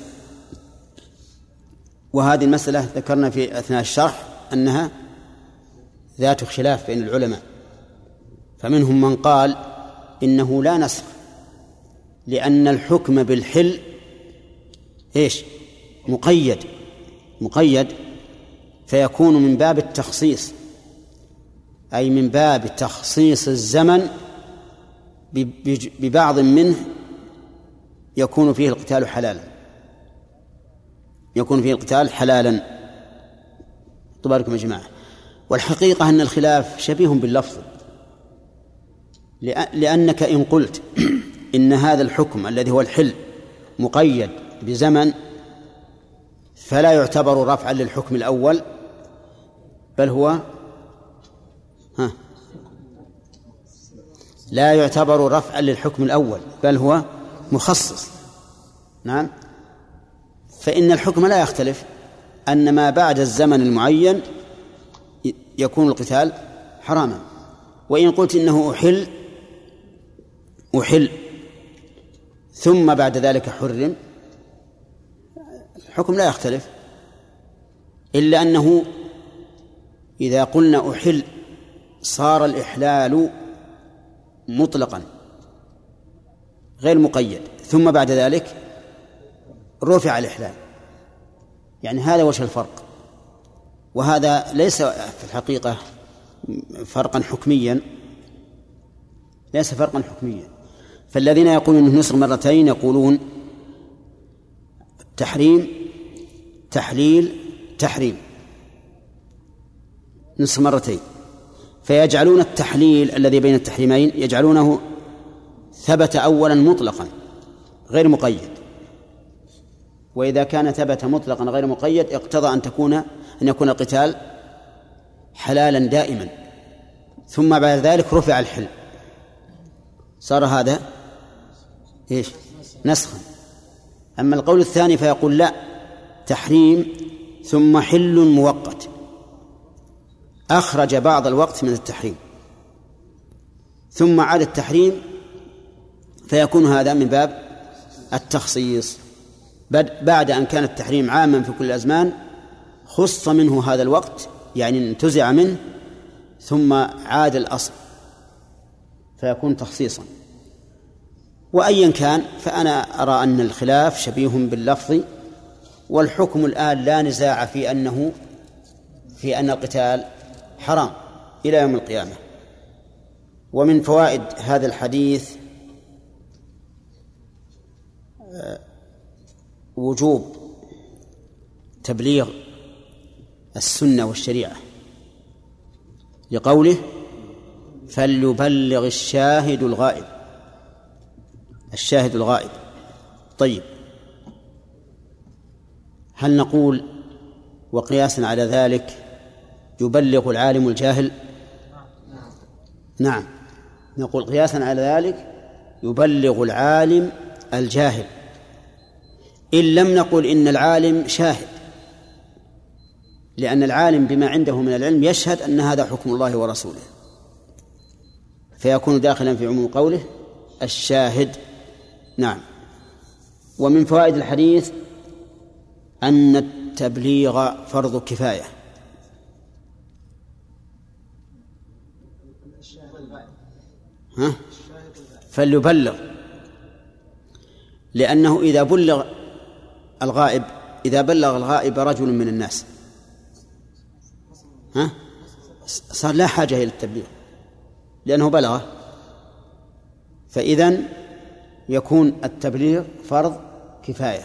وهذه المسألة ذكرنا في أثناء الشرح أنها ذات خلاف بين العلماء. فمنهم من قال إنه لا نسخ لأن الحكم بالحل إيش؟ مقيد مقيد فيكون من باب التخصيص أي من باب تخصيص الزمن ببعض منه يكون فيه القتال حلالا. يكون فيه القتال حلالا. تباركم يا جماعة. والحقيقة أن الخلاف شبيه باللفظ. لأنك إن قلت إن هذا الحكم الذي هو الحل مقيد بزمن فلا يعتبر رفعا للحكم الأول بل هو ها لا يعتبر رفعا للحكم الأول بل هو مخصص. نعم؟ فإن الحكم لا يختلف أن ما بعد الزمن المعين يكون القتال حراما. وإن قلت إنه أحل أحل. ثم بعد ذلك حرم. الحكم لا يختلف. إلا أنه إذا قلنا أحل صار الإحلال مطلقا غير مقيد. ثم بعد ذلك رفع الإحلال. يعني هذا وجه الفرق. وهذا ليس في الحقيقة فرقا حكميا ليس فرقا حكميا. فالذين يقولون إنه مرتين يقولون تحريم تحليل تحريم. نسخ مرتين. فيجعلون التحليل الذي بين التحريمين يجعلونه ثبت اولا مطلقا غير مقيد. وإذا كان ثبت مطلقا غير مقيد اقتضى أن تكون أن يكون القتال حلالا دائما. ثم بعد ذلك رفع الحل صار هذا إيش؟ نسخا. أما القول الثاني فيقول لا تحريم ثم حل مؤقت. أخرج بعض الوقت من التحريم. ثم عاد التحريم فيكون هذا من باب التخصيص. بعد أن كان التحريم عاما في كل الأزمان خص منه هذا الوقت يعني انتزع منه ثم عاد الأصل فيكون تخصيصا. وأيا كان فأنا أرى أن الخلاف شبيه باللفظ والحكم الآن لا نزاع في أنه في أن القتال حرام إلى يوم القيامة. ومن فوائد هذا الحديث آه، وجوب تبليغ السنة والشريعة لقوله فليبلغ الشاهد الغائب الشاهد الغائب. طيب. هل نقول وقياسا على ذلك يبلغ العالم الجاهل؟ نعم. نقول قياسا على ذلك يبلغ العالم الجاهل. إن لم نقل إن العالم شاهد لأن العالم بما عنده من العلم يشهد أن هذا حكم الله ورسوله. فيكون داخلا في عموم قوله الشاهد. نعم. ومن فوائد الحديث أن التبليغ فرض كفاية. ها؟ فليبلغ. لأنه إذا بلغ الغائب إذا بلغ الغائب رجل من الناس. ها؟ صار لا حاجة إلى التبليغ لأنه بلغه. فإذا يكون التبليغ فرض كفاية.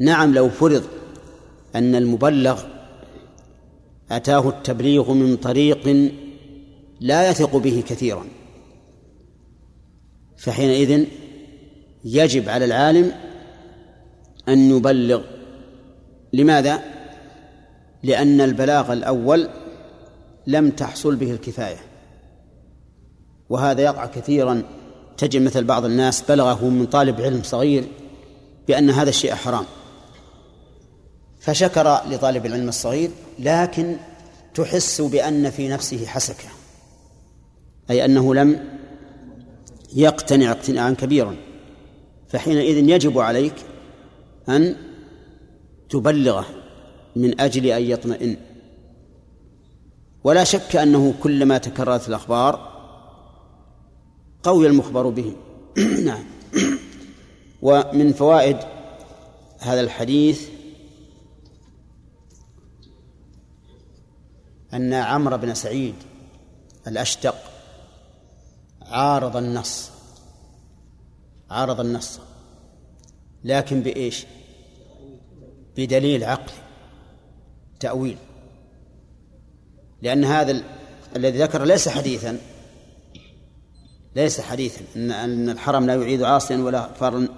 نعم لو فرض أن المبلغ أتاه التبليغ من طريق لا يثق به كثيرا فحينئذ يجب على العالم أن يبلغ لماذا؟ لأن البلاغ الأول لم تحصل به الكفاية. وهذا يقع كثيرا. تجد مثل بعض الناس بلغه من طالب علم صغير بأن هذا الشيء حرام. فشكر لطالب العلم الصغير لكن تحس بأن في نفسه حسكة. أي أنه لم يقتنع اقتناعا كبيرا. فحينئذ يجب عليك أن تبلغه من أجل أن يطمئن. ولا شك أنه كلما تكررت الأخبار قوي المخبر به. نعم. ومن فوائد هذا الحديث أن عمرو بن سعيد الأشتق عارض النص عارض النص. لكن بإيش؟ بدليل عقلي. تأويل. لأن هذا الذي ذكر ليس حديثا. ليس حديثا. ان إن الحرم لا يعيد عاصيا ولا فارا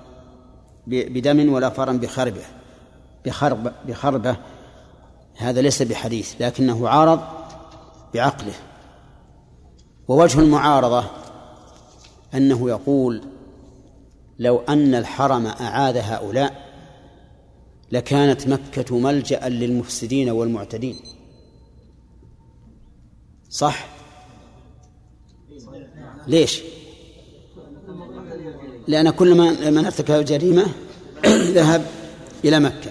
بدم ولا فارا بخربة. بخرب بخربة. هذا ليس بحديث. لكنه عارض بعقله. ووجه المعارضة أنه يقول لو أن الحرم أعاد هؤلاء لكانت مكة ملجأ للمفسدين والمعتدين. صح؟ ليش؟ لأن كل من ارتكب جريمة ذهب إلى مكة.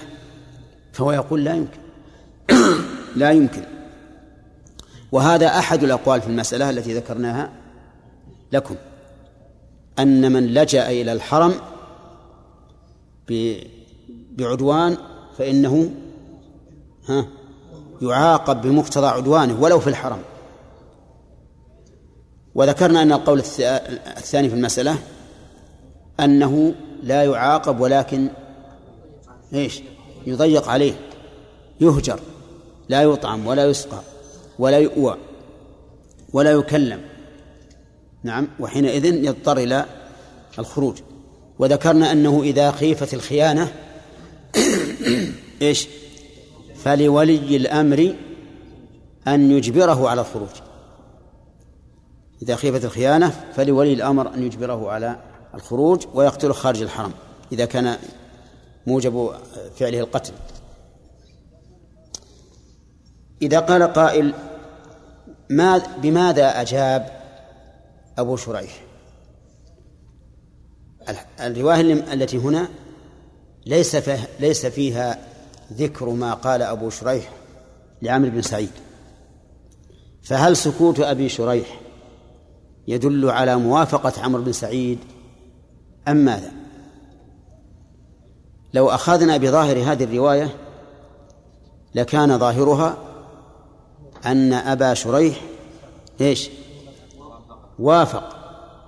فهو يقول لا يمكن. لا يمكن. وهذا أحد الأقوال في المسألة التي ذكرناها لكم. أن من لجأ إلى الحرم بعدوان فإنه ها يعاقب بمقتضى عدوانه ولو في الحرم. وذكرنا أن القول الثاني في المسألة أنه لا يعاقب ولكن إيش؟ يضيق عليه يهجر لا يطعم ولا يسقى ولا يؤوى ولا يكلم. نعم وحينئذ يضطر إلى الخروج. وذكرنا أنه إذا خيفت الخيانة إيش؟ فلولي الأمر أن يجبره على الخروج. إذا خيفت الخيانة فلولي الأمر أن يجبره على الخروج ويقتله خارج الحرم إذا كان موجب فعله القتل. إذا قال قائل ما بماذا أجاب؟ أبو شريح. الرواية التي هنا ليس ليس فيها ذكر ما قال أبو شريح لعمرو بن سعيد. فهل سكوت أبي شريح يدل على موافقة عمرو بن سعيد أم ماذا؟ لو أخذنا بظاهر هذه الرواية لكان ظاهرها أن أبا شريح إيش؟ وافق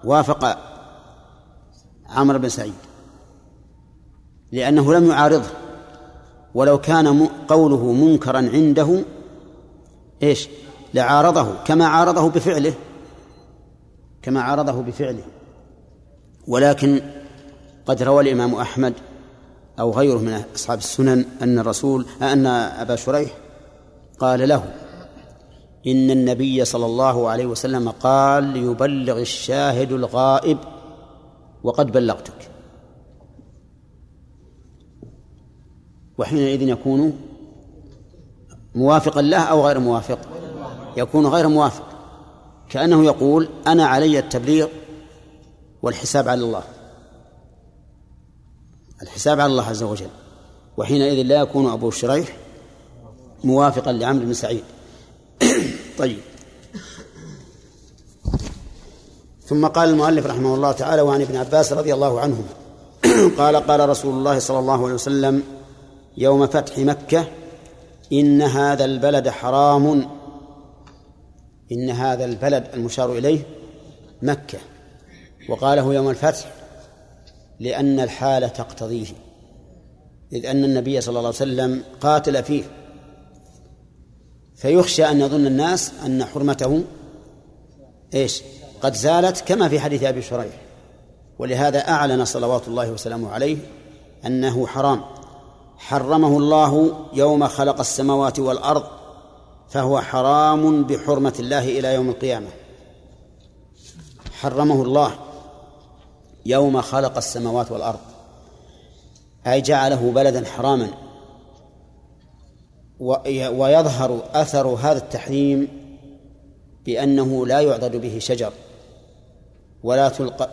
وافق عمرو بن سعيد لأنه لم يعارضه. ولو كان قوله منكرا عنده إيش؟ لعارضه كما عارضه بفعله كما عارضه بفعله. ولكن قد روى الإمام أحمد أو غيره من أصحاب السنن أن الرسول أن أبا شريح قال له إن النبي صلى الله عليه وسلم قال ليبلغ الشاهد الغائب وقد بلغتك. وحينئذ يكون موافقا له أو غير موافق. يكون غير موافق. كأنه يقول أنا علي التبليغ والحساب على الله. الحساب على الله عز وجل. وحينئذ لا يكون أبو شريح موافقا لعمرو بن سعيد. طيب. ثم قال المؤلف رحمه الله تعالى وعن ابن عباس رضي الله عنهما. قال قال رسول الله صلى الله عليه وسلم يوم فتح مكة إن هذا البلد حرام. إن هذا البلد المشار إليه مكة. وقاله يوم الفتح لأن الحالة تقتضيه. إذ أن النبي صلى الله عليه وسلم قاتل فيه. فيخشى أن يظن الناس أن حرمته إيش؟ قد زالت كما في حديث أبي شريح. ولهذا أعلن صلوات الله وسلامه عليه أنه حرام. حرمه الله يوم خلق السماوات والأرض فهو حرام بحرمة الله إلى يوم القيامة. حرمه الله يوم خلق السماوات والأرض. أي جعله بلدا حراما. ويظهر أثر هذا التحريم بأنه لا يعضد به شجر ولا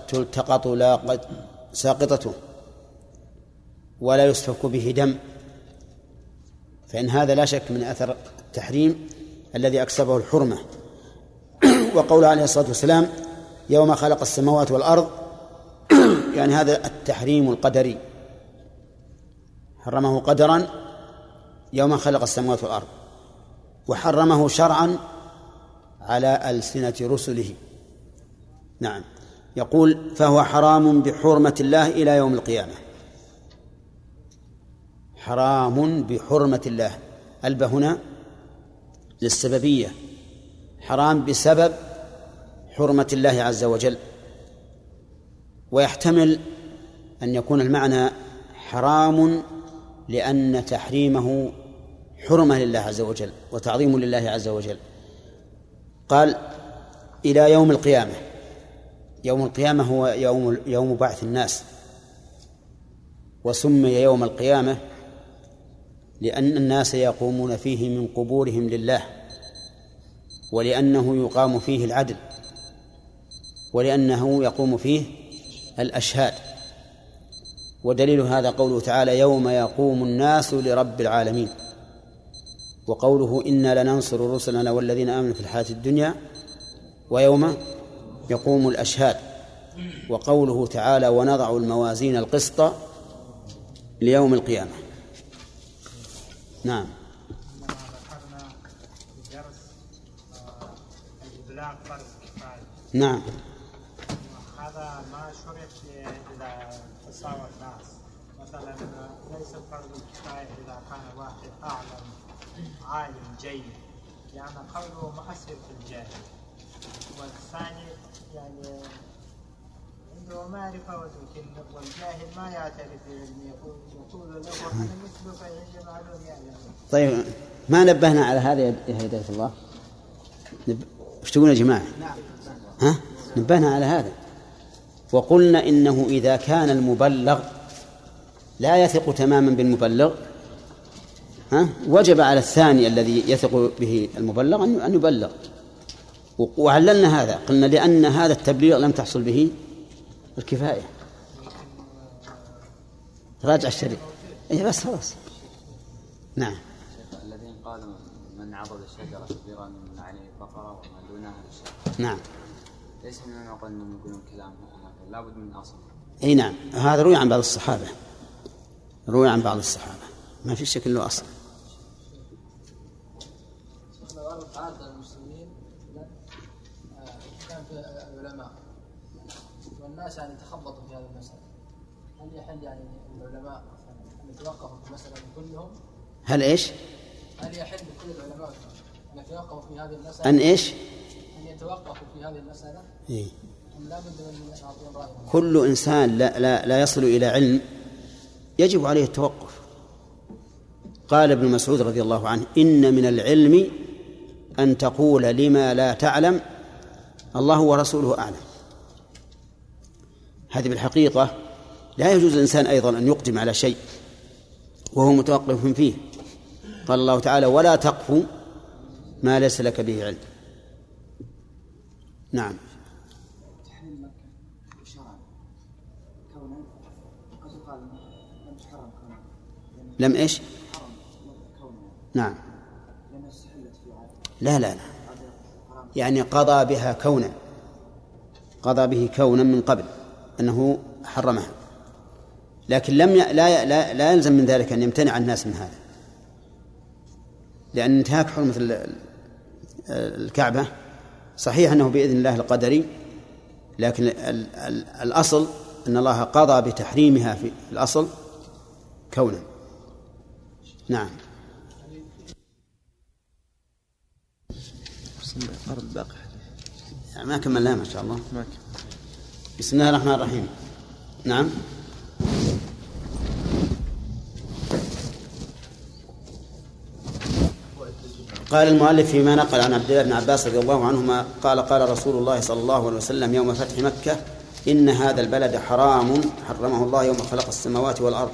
تلتقط لا ساقطته ولا يسفك به دم. فإن هذا لا شك من أثر التحريم الذي أكسبه الحرمة. وقول عليه الصلاة والسلام يوم خلق السماوات والأرض. يعني هذا التحريم القدري. حرمه قدرا يوم خلق السماوات والأرض وحرمه شرعا على ألسنة رسله. نعم. يقول فهو حرام بحرمة الله إلى يوم القيامة. حرام بحرمة الله. الب هنا للسببية. حرام بسبب حرمة الله عز وجل. ويحتمل أن يكون المعنى حرام لأن تحريمه حرمة لله عز وجل وتعظيم لله عز وجل. قال إلى يوم القيامة. يوم القيامة هو يوم يوم بعث الناس. وسمي يوم القيامة لأن الناس يقومون فيه من قبورهم لله ولأنه يقام فيه العدل ولأنه يقوم فيه الأشهاد. ودليل هذا قوله تعالى يوم يقوم الناس لرب العالمين. وقوله إنا لننصر رسلنا والذين آمنوا في الحياة الدنيا ويوم يقوم الأشهاد. وقوله تعالى ونضع الموازين القسط ليوم القيامة نعم. إنما ذكرنا في درس آه، الإبلاغ فرض كفاية نعم هذا ما شرط إذا تساوى الناس مثلا ليس فرض الكفاية إذا كان واحد أعلم عالم جيد لأن قوله مؤثر في الجاهل والثاني يعني والجاهل ما يعترف بعلمه يقول يقول له أنا مثلك معلوم يعلم طيب ما نبهنا على هذا يا هداية الله؟ نب... إيش تقول يا جماعة؟ ها؟ نبهنا على هذا. وقلنا إنه إذا كان المبلغ لا يثق تماما بالمبلغ ها؟ وجب على الثاني الذي يثق به المبلغ أن يبلغ. وعللنا هذا. قلنا لأن هذا التبليغ لم تحصل به الكفاية. راجع الشريف إيه بس خلاص نعم. الذين قالوا من عضد الشجرة كبيرا من عليه بقرة وما دونها الشجرة نعم. ليس من المعقول أنهم يقولون كلام هكذا لابد من أصل. اي نعم. هذا روي عن بعض الصحابة. روي عن بعض الصحابة. ما في شك له أصل. والناس يعني تخبطوا في هذه المسألة. هل يحل يعني العلماء أن يتوقفوا في المسألة كلهم؟ هل إيش؟ هل يحل بكل العلماء أن يتوقفوا في هذه المسألة؟ أن إيش؟ أن يتوقفوا في هذه المسألة؟ إيه؟ كل إنسان لا, لا لا يصل إلى علم يجب عليه التوقف. قال ابن مسعود رضي الله عنه إن من العلم أن تقول لما لا تعلم الله ورسوله أعلم. هذه بالحقيقة لا يجوز الإنسان أيضا أن يقدم على شيء وهو متوقف فيه. قال الله تعالى ولا تقف ما ليس لك به علم. نعم. لم إيش؟ نعم. لا لا لا. يعني قضى بها كونا قضى به كونا من قبل. أنه حرمها. لكن لم ي... لا لا لا يلزم من ذلك أن يمتنع الناس من هذا. لأن انتهاك حرمة ال- الكعبة صحيح أنه بإذن الله القدري لكن ال... ال... الأصل أن الله قضى بتحريمها في الأصل كونا. نعم. ما كملناها ما شاء الله. معك بسم الله الرحمن الرحيم. نعم. قال المؤلف فيما نقل عن عبد الله بن عباس رضي الله عنهما قال قال رسول الله صلى الله عليه وسلم يوم فتح مكة إن هذا البلد حرام حرمه الله يوم خلق السماوات والأرض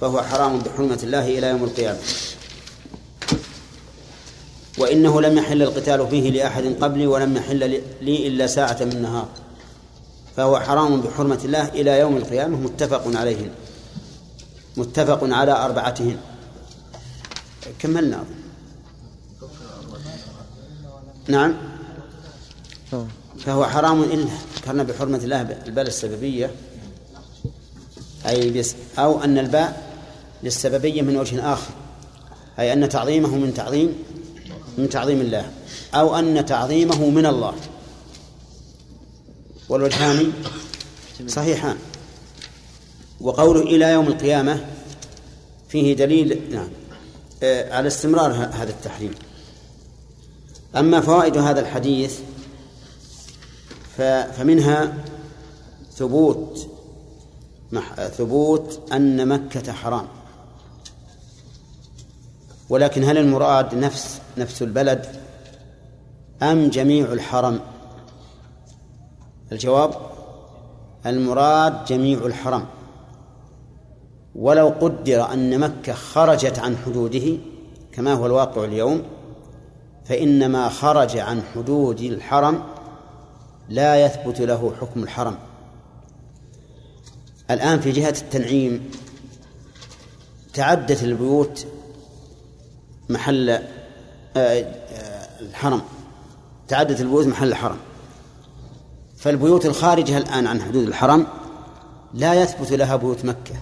فهو حرام بحرمة الله إلى يوم القيامة. وإنه لم يحل القتال فيه لأحد قبلي ولم يحل لي إلا ساعة من نهار فهو حرام بحرمة الله إلى يوم القيامة متفق عليهن. متفق على أربعتهن. كملنا. أظن. نعم. فهو حرام إلا ذكرنا بحرمة الله الباء السببية. أي بس أو أن الباء للسببية من وجه آخر. أي أن تعظيمه من تعظيم من تعظيم الله. أو أن تعظيمه من الله. والوجهان صحيحان. وقوله إلى يوم القيامة فيه دليل نعم آه، على استمرار هذا التحريم. أما فوائد هذا الحديث فمنها ثبوت ثبوت أن مكة حرام. ولكن هل المراد نفس نفس البلد أم جميع الحرم؟ الجواب المراد جميع الحرم. ولو قدر أن مكة خرجت عن حدوده كما هو الواقع اليوم فإن ما خرج عن حدود الحرم لا يثبت له حكم الحرم. الآن في جهة التنعيم تعدت البيوت محل آه، آه، الحرم. تعدت البيوت محل الحرم فالبيوت الخارجة الآن عن حدود الحرم لا يثبت لها بيوت مكة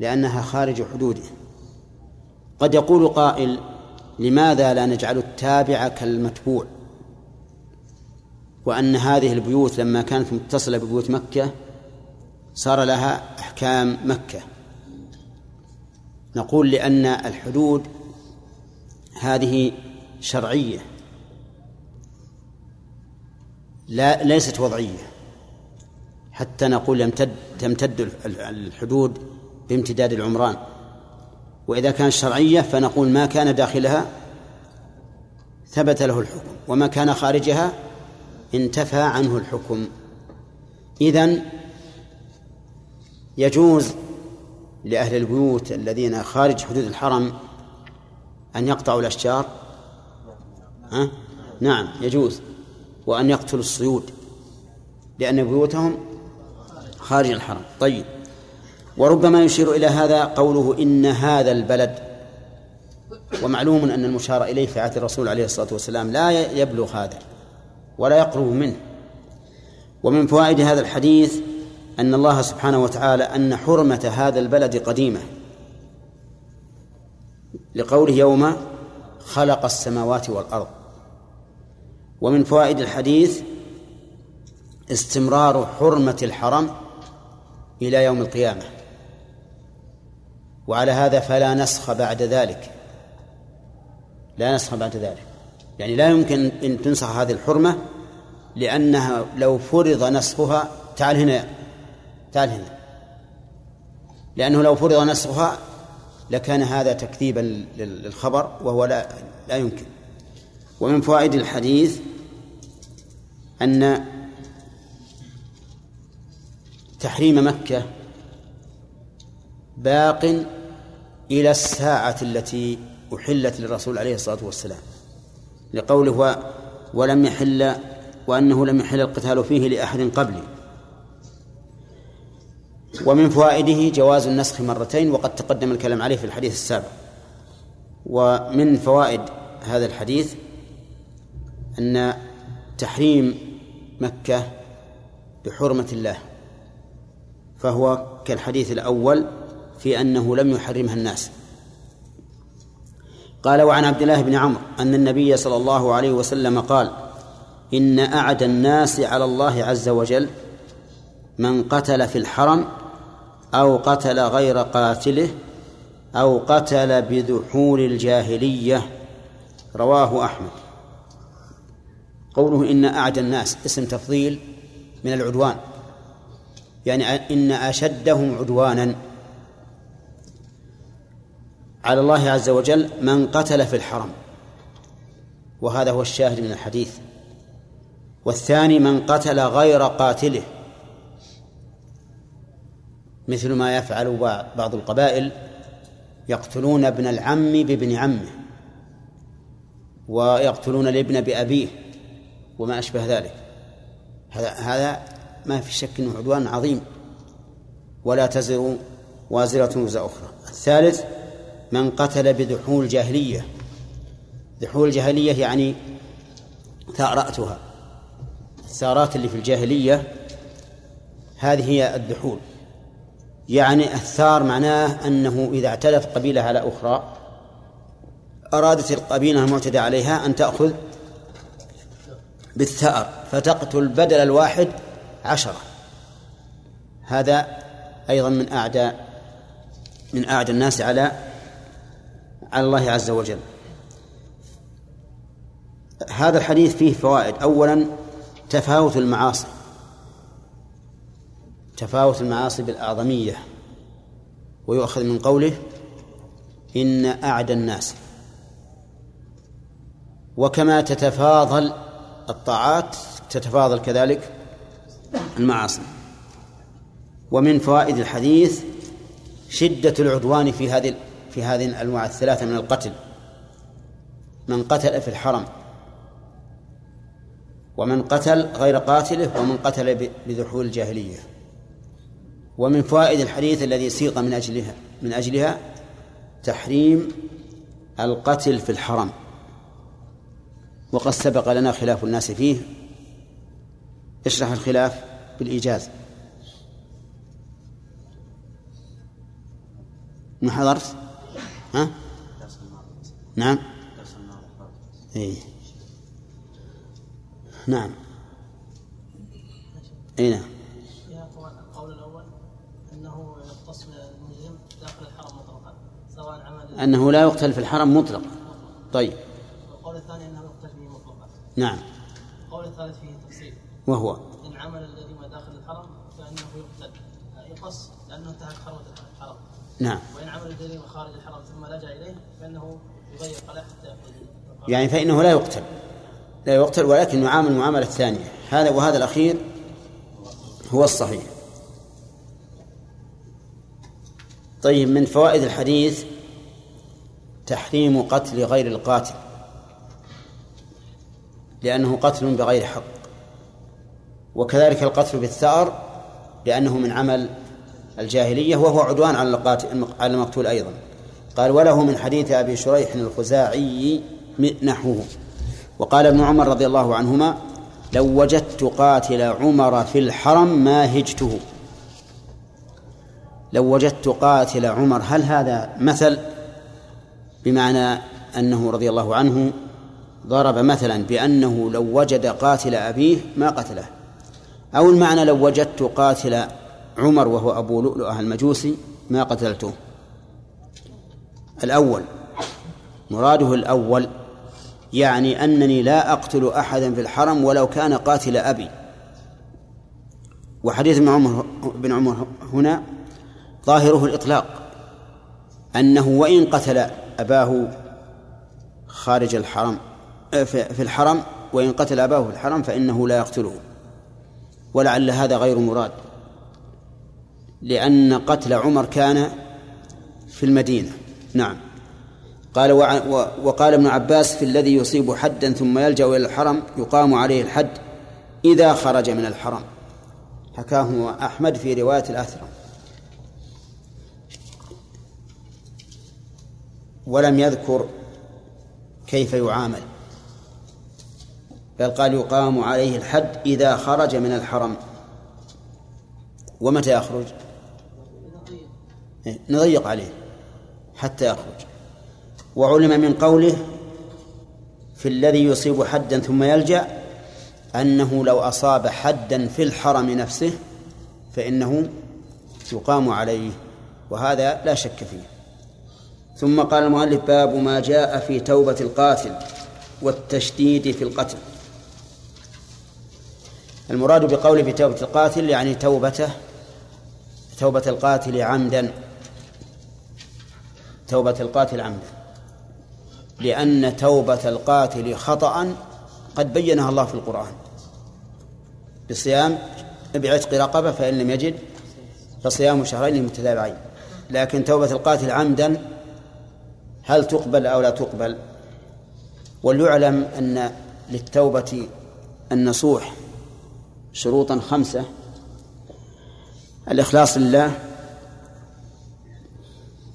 لأنها خارج حدوده. قد يقول قائل لماذا لا نجعل التابع كالمتبوع؟ وأن هذه البيوت لما كانت متصلة ببيوت مكة صار لها أحكام مكة. نقول لأن الحدود هذه شرعية. لا ليست وضعية. حتى نقول يمتد تمتد الحدود بامتداد العمران. وإذا كانت شرعية فنقول ما كان داخلها ثبت له الحكم وما كان خارجها انتفى عنه الحكم. إذن يجوز لأهل البيوت الذين خارج حدود الحرم أن يقطعوا الأشجار؟ ها؟ نعم يجوز. وأن يقتلوا الصيود لأن بيوتهم خارج الحرم. طيب. وربما يشير إلى هذا قوله إن هذا البلد ومعلوم أن المشار إليه في عهد الرسول عليه الصلاة والسلام لا يبلغ هذا ولا يقرب منه. ومن فوائد هذا الحديث أن الله سبحانه وتعالى أن حرمة هذا البلد قديمة. لقوله يوم خلق السماوات والأرض. ومن فوائد الحديث استمرار حرمة الحرم إلى يوم القيامة. وعلى هذا فلا نسخ بعد ذلك. لا نسخ بعد ذلك. يعني لا يمكن أن تنسخ هذه الحرمة لأنها لو فرض نسخها تعال هنا تعال هنا. لأنه لو فرض نسخها لكان هذا تكذيبا للخبر وهو لا لا يمكن. ومن فوائد الحديث أن تحريم مكة باق إلى الساعة التي أحلت للرسول عليه الصلاة والسلام. لقوله ولم يحل وأنه لم يحل القتال فيه لأحد قبلي ومن فوائده جواز النسخ مرتين وقد تقدم الكلام عليه في الحديث السابق. ومن فوائد هذا الحديث أن تحريم مكة بحرمة الله فهو كالحديث الأول في أنه لم يحرمها الناس. قال وعن عبد الله بن عمرو أن النبي صلى الله عليه وسلم قال إن أعد الناس على الله عز وجل من قتل في الحرم أو قتل غير قاتله أو قتل بذحول الجاهلية. رواه أحمد. قوله إن أعد الناس اسم تفضيل من العدوان. يعني إن أشدهم عدوانا. على الله عز وجل من قتل في الحرم. وهذا هو الشاهد من الحديث. والثاني من قتل غير قاتله. مثل ما يفعل بعض القبائل يقتلون ابن العم بابن عمه. ويقتلون الابن بأبيه. وما أشبه ذلك. هذا هذا ما في شك أنه عدوان عظيم. ولا تزر وازرة وزر أخرى. الثالث من قتل بذحول جاهلية. ذحول جاهلية يعني ثأرأتها. الثأرات اللي في الجاهلية هذه هي الذحول يعني الثار معناه أنه إذا اعتدت قبيلة على أخرى أرادت القبيلة المعتدى عليها أن تأخذ بالثأر فتقتل بدل الواحد عشرة. هذا أيضا من أعداء من أعدى الناس على على الله عز وجل. هذا الحديث فيه فوائد. أولا تفاوت المعاصي. تفاوت المعاصي بالأعظمية. ويؤخذ من قوله إن أعدى الناس. وكما تتفاضل الطاعات تتفاضل كذلك المعاصي. ومن فوائد الحديث شدة العدوان في هذه في هذه الأنواع الثلاثة من القتل. من قتل في الحرم. ومن قتل غير قاتله ومن قتل بذحول الجاهلية. ومن فوائد الحديث الذي سيق من أجلها من أجلها تحريم القتل في الحرم. وقد سبق لنا خلاف الناس فيه. اشرح الخلاف بالإيجاز. ما حضرت؟ ها؟ نعم. إيه؟ نعم. اي نعم. القول الأول أنه المسلم داخل الحرم مطلقا سواء عمل أنه لا يقتل في الحرم مطلقا. طيب والقول الثاني انه يقتل فيه مطلقا نعم. القول الثالث فيه تفصيل. وهو؟ إن عمل الذي ما داخل الحرم فإنه يقتل يقص لأنه انتهك حرمه الحرم. نعم. وإن عمل الذي خارج الحرم ثم لجأ إليه فإنه يضيق له حتى يأخذ يعني فإنه لا يقتل. لا يقتل ولكن يعامل معاملة الثانية. هذا وهذا الأخير هو الصحيح. طيب من فوائد الحديث تحريم قتل غير القاتل. لأنه قتل بغير حق. وكذلك القتل بالثأر لأنه من عمل الجاهلية وهو عدوان على على المقتول أيضا. قال وله من حديث أبي شريح الخزاعي نحوه وقال ابن عمر رضي الله عنهما لو وجدت قاتل عمر في الحرم ما هجته لو وجدت قاتل عمر هل هذا مثل؟ بمعنى أنه رضي الله عنه ضرب مثلا بأنه لو وجد قاتل أبيه ما قتله. أو المعنى لو وجدت قاتل عمر وهو أبو لؤلؤة المجوسي ما قتلته. الأول مراده الأول يعني أنني لا أقتل أحدا في الحرم ولو كان قاتل أبي. وحديث ابن عمر بن عمر هنا ظاهره الإطلاق. أنه وإن قتل أباه خارج الحرم في الحرم وإن قتل أباه في الحرم فإنه لا يقتله. ولعل هذا غير مراد. لأن قتل عمر كان في المدينة. نعم. قال وقال ابن عباس في الذي يصيب حدا ثم يلجأ إلى الحرم يقام عليه الحد إذا خرج من الحرم. حكاه أحمد في رواية الأثرم ولم يذكر كيف يعامل. بل قال يقام عليه الحد إذا خرج من الحرم. ومتى يخرج؟ نضيق عليه حتى يخرج. وعلم من قوله في الذي يصيب حدا ثم يلجأ أنه لو أصاب حدا في الحرم نفسه فإنه يقام عليه وهذا لا شك فيه. ثم قال المؤلف باب ما جاء في توبة القاتل والتشديد في القتل. المراد بقوله في توبة القاتل يعني توبته توبة القاتل عمدا. توبة القاتل عمدا. لأن توبة القاتل خطأ قد بينها الله في القرآن. بصيام بعتق رقبة فإن لم يجد فصيام شهرين متتابعين. لكن توبة القاتل عمدا هل تقبل أو لا تقبل؟ وليعلم أن للتوبة النصوح شروطا خمسة. الإخلاص لله.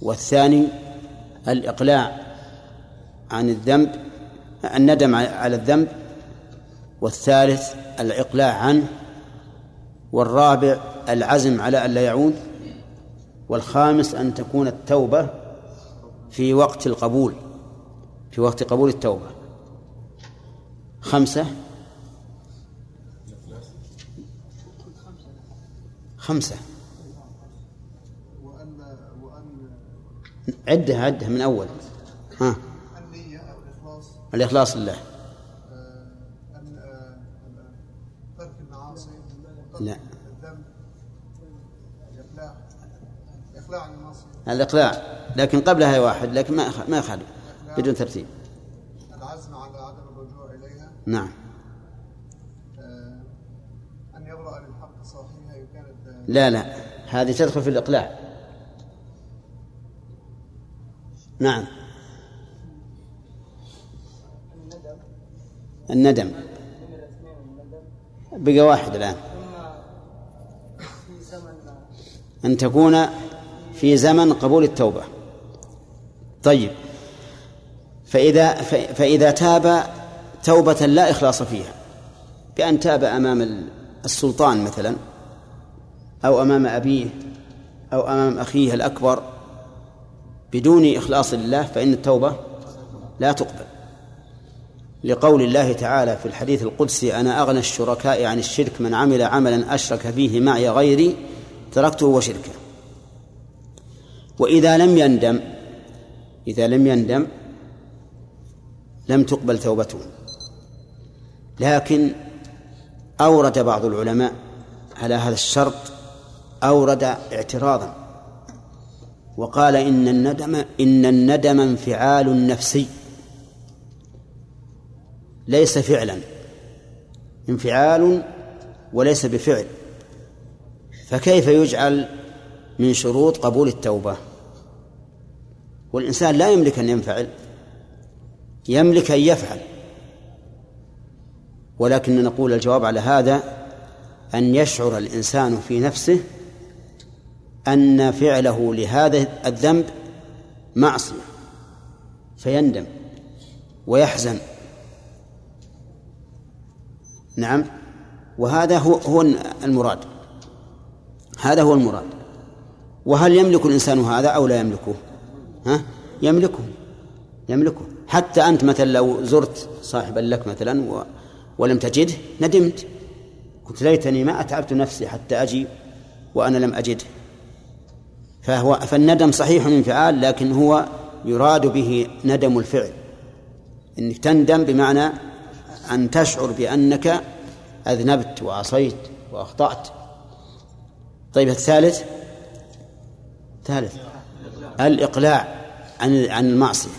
والثاني الإقلاع عن الذنب الندم على الذنب. والثالث الإقلاع عنه. والرابع العزم على أن لا يعود. والخامس أن تكون التوبة في وقت القبول في وقت قبول التوبة. خمسة خمسة. عدها عدها من أول. ها. الإخلاص. لله. ترك المعاصي لا. الذنب الإقلاع. الإقلاع عن المعصية الإقلاع. لكن قبلها واحد لكن ما ما يخالف. بدون ترتيب. العزم على عدم الرجوع إليها. نعم. لا لا. هذه تدخل في الإقلاع. نعم. الندم. بقى واحد الآن. أن تكون في زمن قبول التوبة. طيب. فإذا فإذا تاب توبة لا إخلاص فيها. بأن تاب أمام السلطان مثلا. أو أمام أبيه أو أمام أخيه الأكبر بدون إخلاص لله فإن التوبة لا تقبل. لقول الله تعالى في الحديث القدسي أنا أغنى الشركاء عن الشرك من عمل عملا أشرك فيه معي غيري تركته وشركه. وإذا لم يندم إذا لم يندم لم تقبل توبته. لكن أورد بعض العلماء على هذا الشرط أورد اعتراضا. وقال إن الندم إن الندم انفعال نفسي. ليس فعلا. انفعال وليس بفعل. فكيف يجعل من شروط قبول التوبة؟ والإنسان لا يملك أن ينفعل. يملك أن يفعل. ولكن نقول الجواب على هذا أن يشعر الإنسان في نفسه أن فعله لهذا الذنب معصية فيندم ويحزن. نعم وهذا هو هو المراد. هذا هو المراد. وهل يملك الإنسان هذا أو لا يملكه؟ ها؟ يملكه يملكه. حتى أنت مثلا لو زرت صاحبا لك مثلا و... ولم تجده ندمت. قلت ليتني ما أتعبت نفسي حتى أجي وأنا لم أجده. فهو فالندم صحيح انفعال لكن هو يراد به ندم الفعل. إنك تندم بمعنى أن تشعر بأنك أذنبت وعصيت وأخطأت. طيب الثالث؟ ثالث. الإقلاع عن عن المعصية.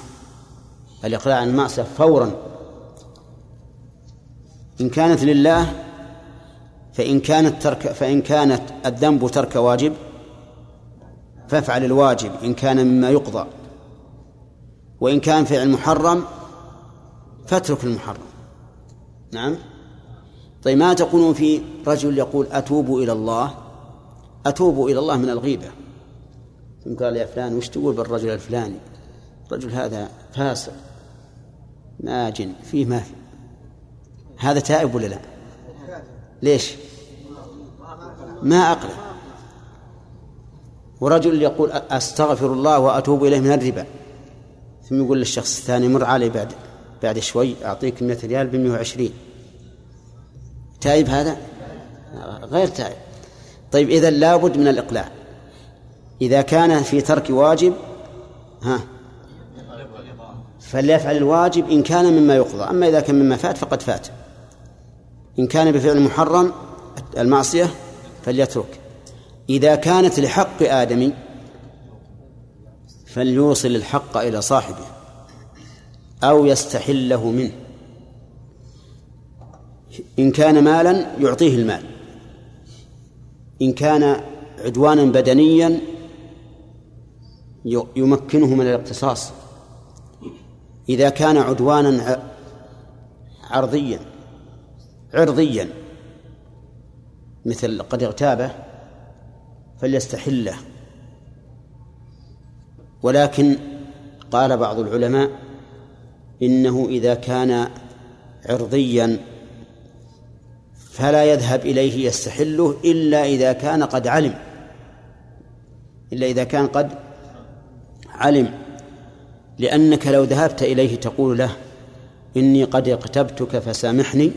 الإقلاع عن المعصية فورا. إن كانت لله فإن كانت ترك فإن كانت الذنب ترك واجب فافعل الواجب إن كان مما يقضى. وإن كان فعل محرم فاترك المحرم. نعم؟ طيب ما تقولون في رجل يقول أتوب إلى الله؟ أتوب إلى الله من الغيبة. ثم قال يا فلان وش تقول بالرجل الفلاني؟ الرجل هذا فاسق ناجن فيه ما في. هذا تائب ولا لا؟ ليش؟ ما أقله ورجل يقول أستغفر الله وأتوب إليه من الربا. ثم يقول للشخص الثاني مر علي بعد بعد شوي أعطيك 100 ريال ب 120 تائب هذا؟ غير تائب. طيب إذا لابد من الإقلاع. إذا كان في ترك واجب ها فليفعل الواجب إن كان مما يقضى. أما إذا كان مما فات فقد فات. إن كان بفعل محرم المعصية فليترك إذا كانت لحق آدم فليوصل الحق إلى صاحبه أو يستحله منه. إن كان مالا يعطيه المال. إن كان عدوانا بدنيا يمكنه من الاقتصاص. إذا كان عدوانا عرضيا عرضيا مثل قد اغتابه فليستحله. ولكن قال بعض العلماء إنه إذا كان عرضيا فلا يذهب إليه يستحله إلا إذا كان قد علم. إلا إذا كان قد علم. لأنك لو ذهبت إليه تقول له إني قد اغتبتك فسامحني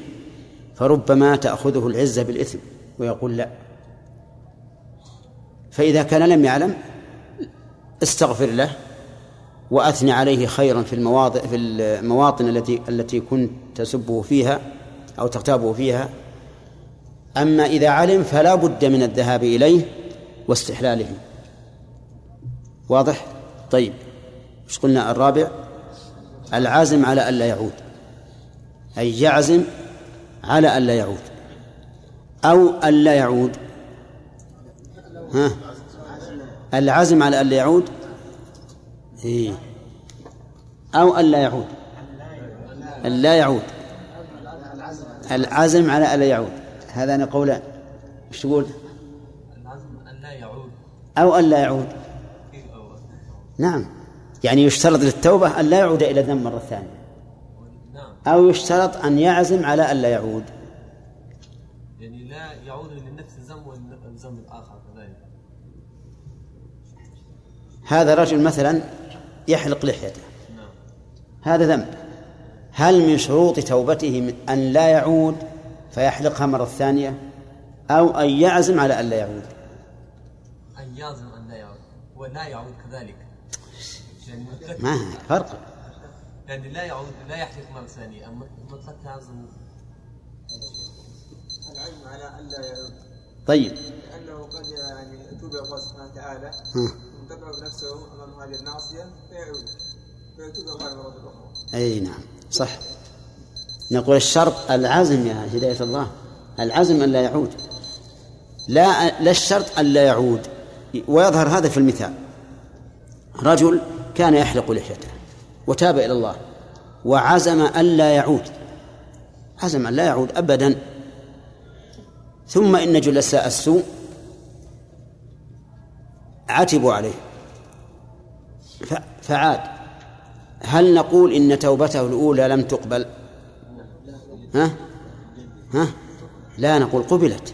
فربما تأخذه العزة بالإثم ويقول لا. فإذا كان لم يعلم استغفر له وأثني عليه خيرا في المواضع في المواطن التي التي كنت تسبه فيها أو تغتابه فيها. أما إذا علم فلا بد من الذهاب إليه واستحلاله. واضح؟ طيب. إيش قلنا؟ الرابع العزم على ألا يعود. أي يعزم على ألا يعود. أو ألا يعود. ها؟ العزم على ألا يعود؟ إيه. أو ألا يعود. ألا يعود. العزم على ألا يعود. هذان قولان إيش تقول؟ العزم أن لا يعود. أو ألا يعود نعم. يعني يشترط للتوبة أن لا يعود إلى الذنب مرة ثانية. أو يشترط أن يعزم على ألا يعود. هذا رجل مثلا يحلق لحيته. هذا ذنب. هل من شروط توبته من أن لا يعود فيحلقها مرة ثانية أو أن يعزم على أن لا يعود؟ أن يعزم أن لا يعود. ولا يعود كذلك. ما فرق. يعني لا يعود لا يحلق مرة ثانية. أما مطلق يعزم العزم على أن لا يعود. طيب. لأنه قد يعني إلى الله سبحانه وتعالى. نفسه أمام هذه المعصيه فيعود فيتوب الله أي نعم صح. نقول الشرط العزم يا هداية الله العزم أن لا يعود. لا لا الشرط أن لا يعود. ويظهر هذا في المثال. رجل كان يحلق لحيته وتاب إلى الله وعزم أن لا يعود. عزم أن لا يعود أبدا. ثم إن جلساء السوء عتبوا عليه. فعاد هل نقول إن توبته الأولى لم تقبل؟ ها؟ ها؟ لا نقول قبلت.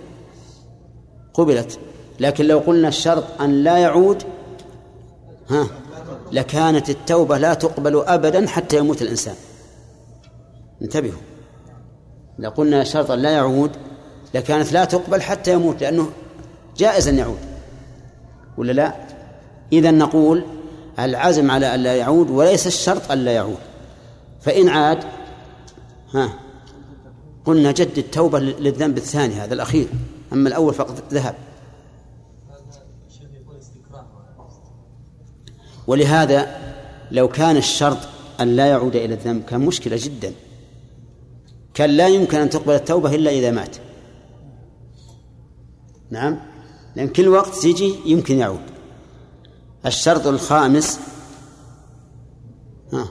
قبلت. لكن لو قلنا الشرط أن لا يعود ها؟ لكانت التوبة لا تقبل أبدا حتى يموت الإنسان. انتبهوا. لو قلنا شرط أن لا يعود لكانت لا تقبل حتى يموت لأنه جائز أن يعود. ولا لا؟ إذا نقول العزم على أن لا يعود وليس الشرط أن لا يعود. فإن عاد ها قلنا جد التوبة للذنب الثاني هذا الأخير أما الأول فقد ذهب. ولهذا لو كان الشرط أن لا يعود إلى الذنب كان مشكلة جدا. كان لا يمكن أن تقبل التوبة إلا إذا مات. نعم؟ لأن كل وقت تيجي يمكن يعود. الشرط الخامس ها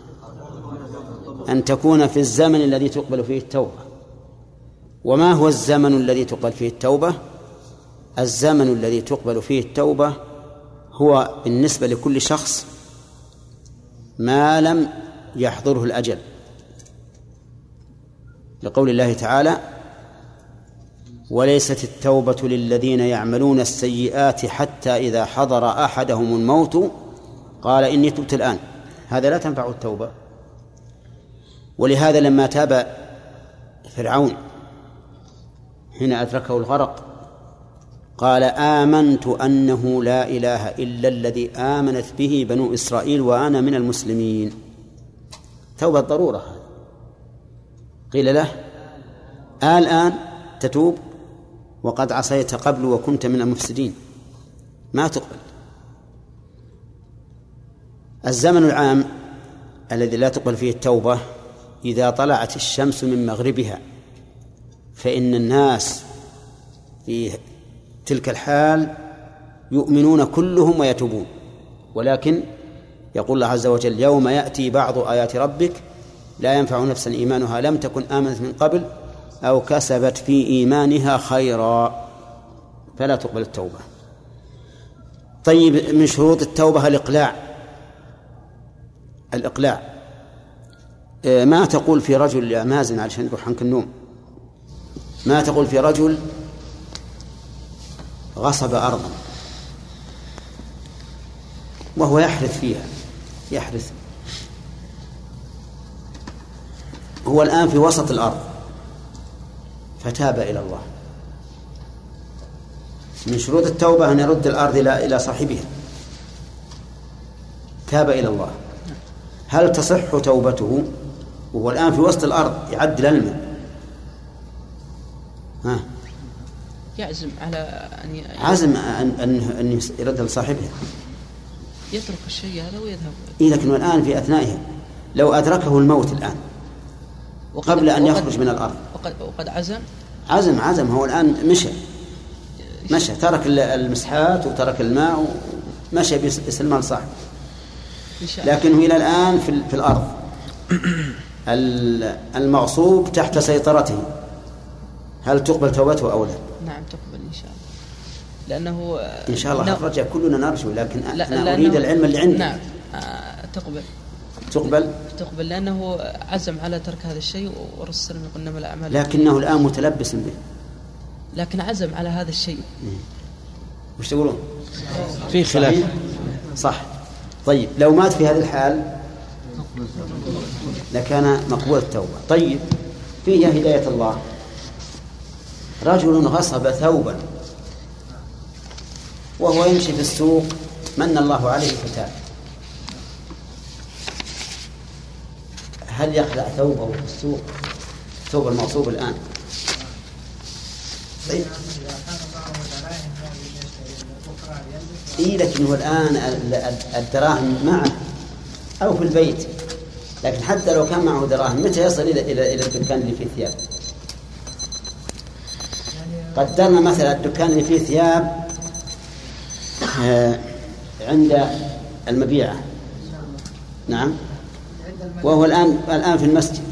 أن تكون في الزمن الذي تقبل فيه التوبة. وما هو الزمن الذي تقبل فيه التوبة؟ الزمن الذي تقبل فيه التوبة هو بالنسبة لكل شخص ما لم يحضره الأجل. لقول الله تعالى وليست التوبة للذين يعملون السيئات حتى إذا حضر أحدهم الموت قال إني تبت الآن. هذا لا تنفع التوبة. ولهذا لما تاب فرعون حين أدركه الغرق قال آمنت أنه لا إله إلا الذي آمنت به بنو إسرائيل وأنا من المسلمين. توبة ضرورة قيل له الآن تتوب؟ وقد عصيت قبل وكنت من المفسدين. ما تقبل. الزمن العام الذي لا تقبل فيه التوبة إذا طلعت الشمس من مغربها فإن الناس في تلك الحال يؤمنون كلهم ويتوبون. ولكن يقول الله عز وجل يوم يأتي بعض آيات ربك لا ينفع نفسا إيمانها لم تكن آمنت من قبل أو كسبت في إيمانها خيرا فلا تقبل التوبة. طيب من شروط التوبة الإقلاع. الإقلاع. آه، ما تقول في رجل يا مازن علشان يروح عنك النوم. ما تقول في رجل غصب أرضا. وهو يحرث فيها يحرث. هو الآن في وسط الأرض. فتاب إلى الله. من شروط التوبة أن يرد الأرض إلى إلى صاحبها. تاب إلى الله. هل تصح توبته؟ وهو الآن في وسط الأرض يعدل الماء ها؟ يعزم على أن ي- عزم أن أن أن يرد لصاحبها. يترك الشيء هذا ويذهب. إيه لكنه الآن في أثنائها لو أدركه الموت الآن قبل أن يخرج من الأرض. وقد, وقد عزم؟ عزم عزم. هو الآن مشى. مشى. ترك ال- المسحات وترك الماء ومشى بيس- بيسلمها لصاحبه لكنه إلى الآن في, في الأرض. ال- المغصوب تحت سيطرته. هل تقبل توبته أو لا؟ نعم تقبل إن شاء الله. لأنه إن شاء الله الرجاء كلنا نرجو لكن لا أنا أريد العلم اللي عندي. نعم آه، تقبل. تقبل؟ تقبل لأنه عزم على ترك هذا الشيء والرسول صلى الله عليه وسلم يقول إنما الأعمال. لكنه الآن متلبس به. لكن عزم على هذا الشيء. وش تقولون؟ في خلاف. صح. طيب لو مات في هذه الحال لكان مقبول التوبة. طيب فيها هداية الله. رجل غصب ثوبا وهو يمشي في السوق من الله عليه فتاب هل يخلع ثوبه في السوق؟ ثوب المغصوب الآن. طيب. إيه لكن هو الآن ال- ال- الدراهم معه أو في البيت. لكن حتى لو كان معه دراهم متى يصل إلى إلى إلى الدكان اللي فيه ثياب؟ قدرنا مثلا الدكان اللي فيه ثياب آه، عند المبيعة. نعم. وهو الآن الآن في المسجد.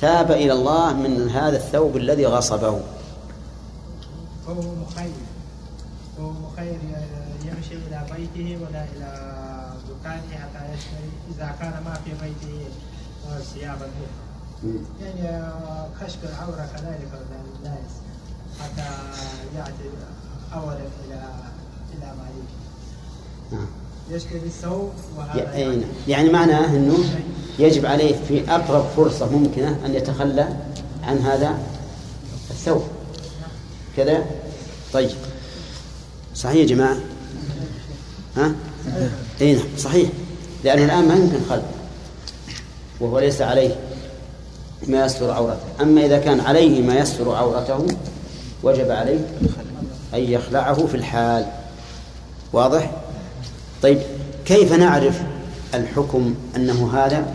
تاب إلى الله من هذا الثوب الذي غصبه. هو مخير. هو مخير. يمشي إلى بيته ولا إلى دكانه حتى يشتري إذا كان ما في بيته ثيابا أخرى يعني كشف العورة كذلك للناس حتى يأتي أولا إلى إلى مالك نعم. يشتري الثوب وهذا ي- أي نعم. يعني معناه أنه يجب عليه في أقرب فرصة ممكنة أن يتخلى عن هذا الثوب. كذا؟ طيب. صحيح يا جماعة؟ ها؟ أي نعم. صحيح. لأنه الآن ما يمكن خلع وهو ليس عليه ما يستر عورته. أما إذا كان عليه ما يستر عورته وجب عليه أن يخلعه في الحال. واضح؟ طيب كيف نعرف الحكم أنه هذا؟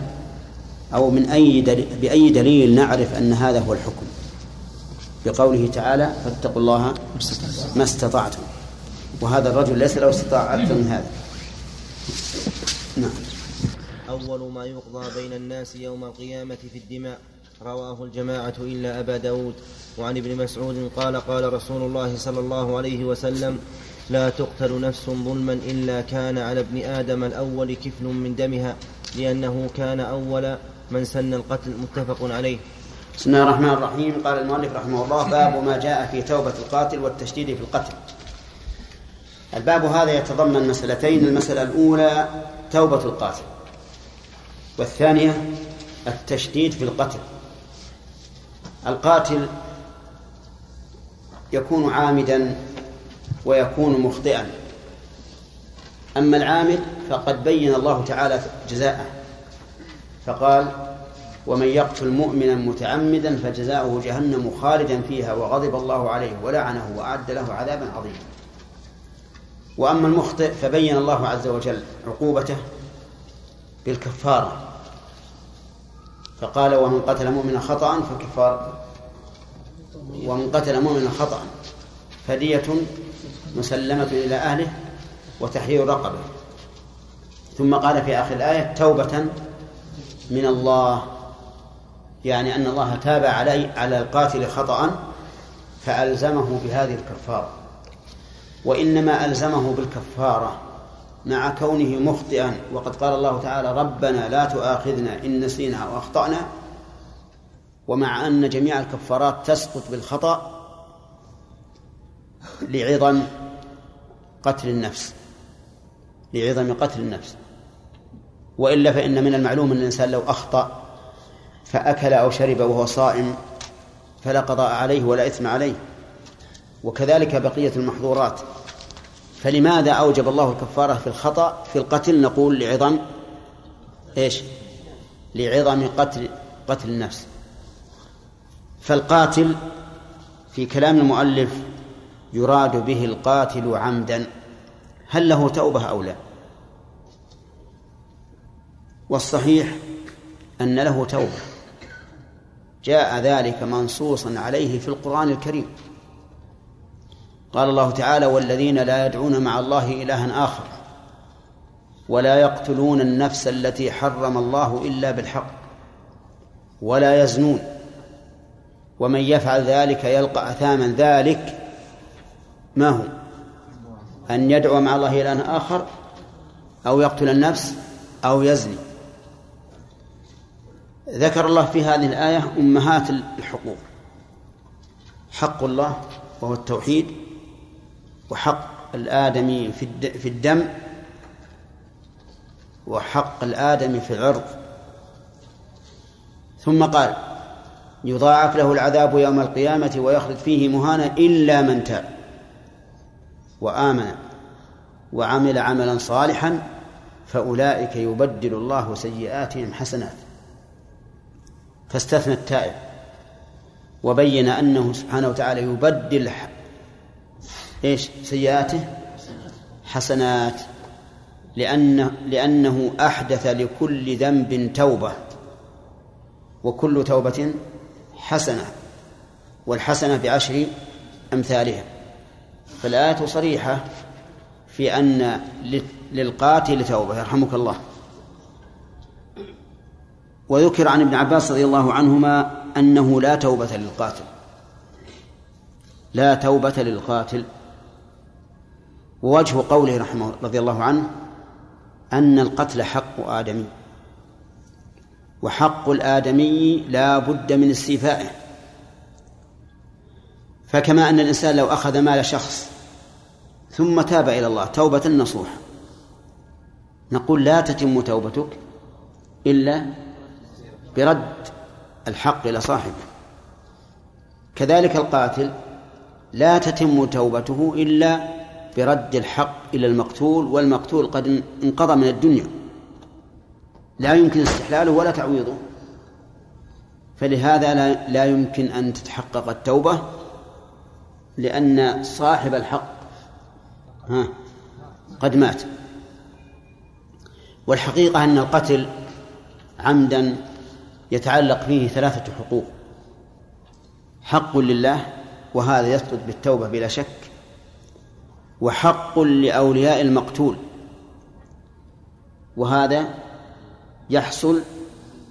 أو من أي دليل بأي دليل نعرف أن هذا هو الحكم؟ بقوله تعالى فاتقوا الله ما استطعتم. وهذا الرجل ليس له استطاع أكثر من هذا. نعم. أول ما يقضى بين الناس يوم القيامة في الدماء رواه الجماعة إلا أبا داود. وعن ابن مسعود قال قال رسول الله صلى الله عليه وسلم لا تقتل نفس ظلما إلا كان على ابن آدم الأول كفل من دمها لأنه كان أول من سن القتل متفق عليه. بسم الله الرحمن الرحيم. قال المؤلف رحمه الله باب ما جاء في توبة القاتل والتشديد في القتل. الباب هذا يتضمن مسألتين المسألة الأولى توبة القاتل والثانية التشديد في القتل. القاتل يكون عامدا ويكون مخطئا. أما العامد فقد بين الله تعالى جزاءه فقال ومن يقتل مؤمنا متعمدا فجزاؤه جهنم خالدا فيها وغضب الله عليه ولعنه وأعد له عذابا عظيما. وأما المخطئ فبين الله عز وجل عقوبته بالكفارة فقال ومن قتل مؤمنا خطأ فكفار ومن قتل مؤمنا خطأ فدية مسلمة إلى أهله وتحرير رقبة. ثم قال في آخر الآية توبة من الله. يعني أن الله تاب علي على القاتل خطأ فألزمه بهذه الكفارة. وإنما ألزمه بالكفارة مع كونه مخطئا. وقد قال الله تعالى ربنا لا تؤاخذنا إن نسينا أو أخطأنا. ومع أن جميع الكفارات تسقط بالخطأ لعظم قتل النفس. لعظم قتل النفس. وإلا فإن من المعلوم أن الإنسان لو أخطأ فأكل أو شرب وهو صائم فلا قضاء عليه ولا إثم عليه. وكذلك بقية المحظورات. فلماذا أوجب الله الكفارة في الخطأ في القتل؟ نقول لعظم إيش؟ لعظم قتل قتل النفس. فالقاتل في كلام المؤلف يراد به القاتل عمدا. هل له توبة أو لا؟ والصحيح أن له توبة. جاء ذلك منصوصا عليه في القرآن الكريم. قال الله تعالى والذين لا يدعون مع الله إلها آخر ولا يقتلون النفس التي حرم الله إلا بالحق ولا يزنون ومن يفعل ذلك يلقى أثاما ذلك ما هو؟ أن يدعو مع الله إلها آخر أو يقتل النفس أو يزني. ذكر الله في هذه الآية أمهات الحقوق. حق الله وهو التوحيد وحق الآدمي في الدم وحق الآدمي في العرض. ثم قال يضاعف له العذاب يوم القيامة ويخلد فيه مهانا إلا من تاب. وآمن وعمل عملا صالحا فأولئك يبدل الله سيئاتهم حسنات. فاستثنى التائب وبين أنه سبحانه وتعالى يبدل إيش؟ سيئاته حسنات لأنه لأنه أحدث لكل ذنب توبة وكل توبة حسنة والحسنة بعشر أمثالها. فالآية صريحة في أن للقاتل توبة يرحمك الله. وذكر عن ابن عباس رضي الله عنهما أنه لا توبة للقاتل. لا توبة للقاتل. ووجه قوله رحمه رضي الله عنه أن القتل حق آدمي. وحق الآدمي لا بد من استيفائه. فكما أن الإنسان لو أخذ مال شخص ثم تاب إلى الله توبة نصوح. نقول لا تتم توبتك إلا برد الحق إلى صاحبه. كذلك القاتل لا تتم توبته إلا برد الحق إلى المقتول والمقتول قد انقضى من الدنيا. لا يمكن استحلاله ولا تعويضه. فلهذا لا, لا يمكن أن تتحقق التوبة لأن صاحب الحق ها قد مات. والحقيقة أن القتل عمدا يتعلق فيه ثلاثة حقوق. حق لله وهذا يسقط بالتوبة بلا شك وحق لأولياء المقتول. وهذا يحصل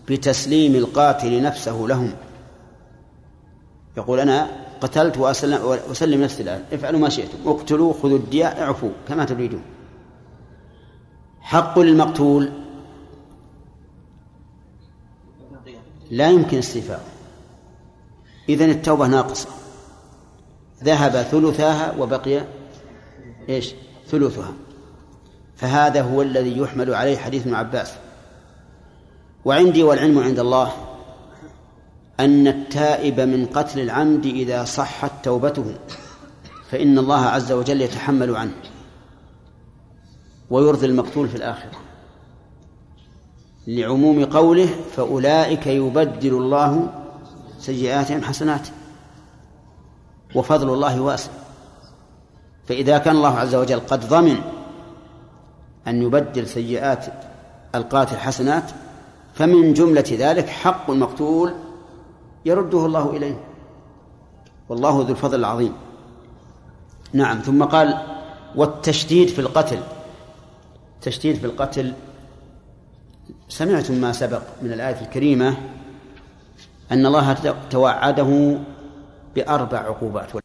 بتسليم القاتل نفسه لهم. يقول أنا قتلت وأسلم, وأسلم نفسي الآن. افعلوا ما شئتم. اقتلوا خذوا الدياء اعفوا كما تريدون. حق للمقتول لا يمكن استيفاؤه إذن التوبة ناقصة. ذهب ثلثاها وبقي إيش؟ ثلثها. فهذا هو الذي يحمل عليه حديث ابن عباس. وعندي والعلم عند الله. أن التائب من قتل العمد إذا صحت توبته فإن الله عز وجل يتحمل عنه ويرضي المقتول في الآخرة. لعموم قوله فأولئك يبدل الله سيئاتهم حسنات وفضل الله واسع. فإذا كان الله عز وجل قد ضمن أن يبدل سيئات القاتل حسنات فمن جملة ذلك حق المقتول يرده الله إليه. والله ذو الفضل العظيم. نعم ثم قال والتشديد في القتل. تشديد في القتل. سمعتم ما سبق من الآية الكريمة أن الله توعده بأربع عقوبات.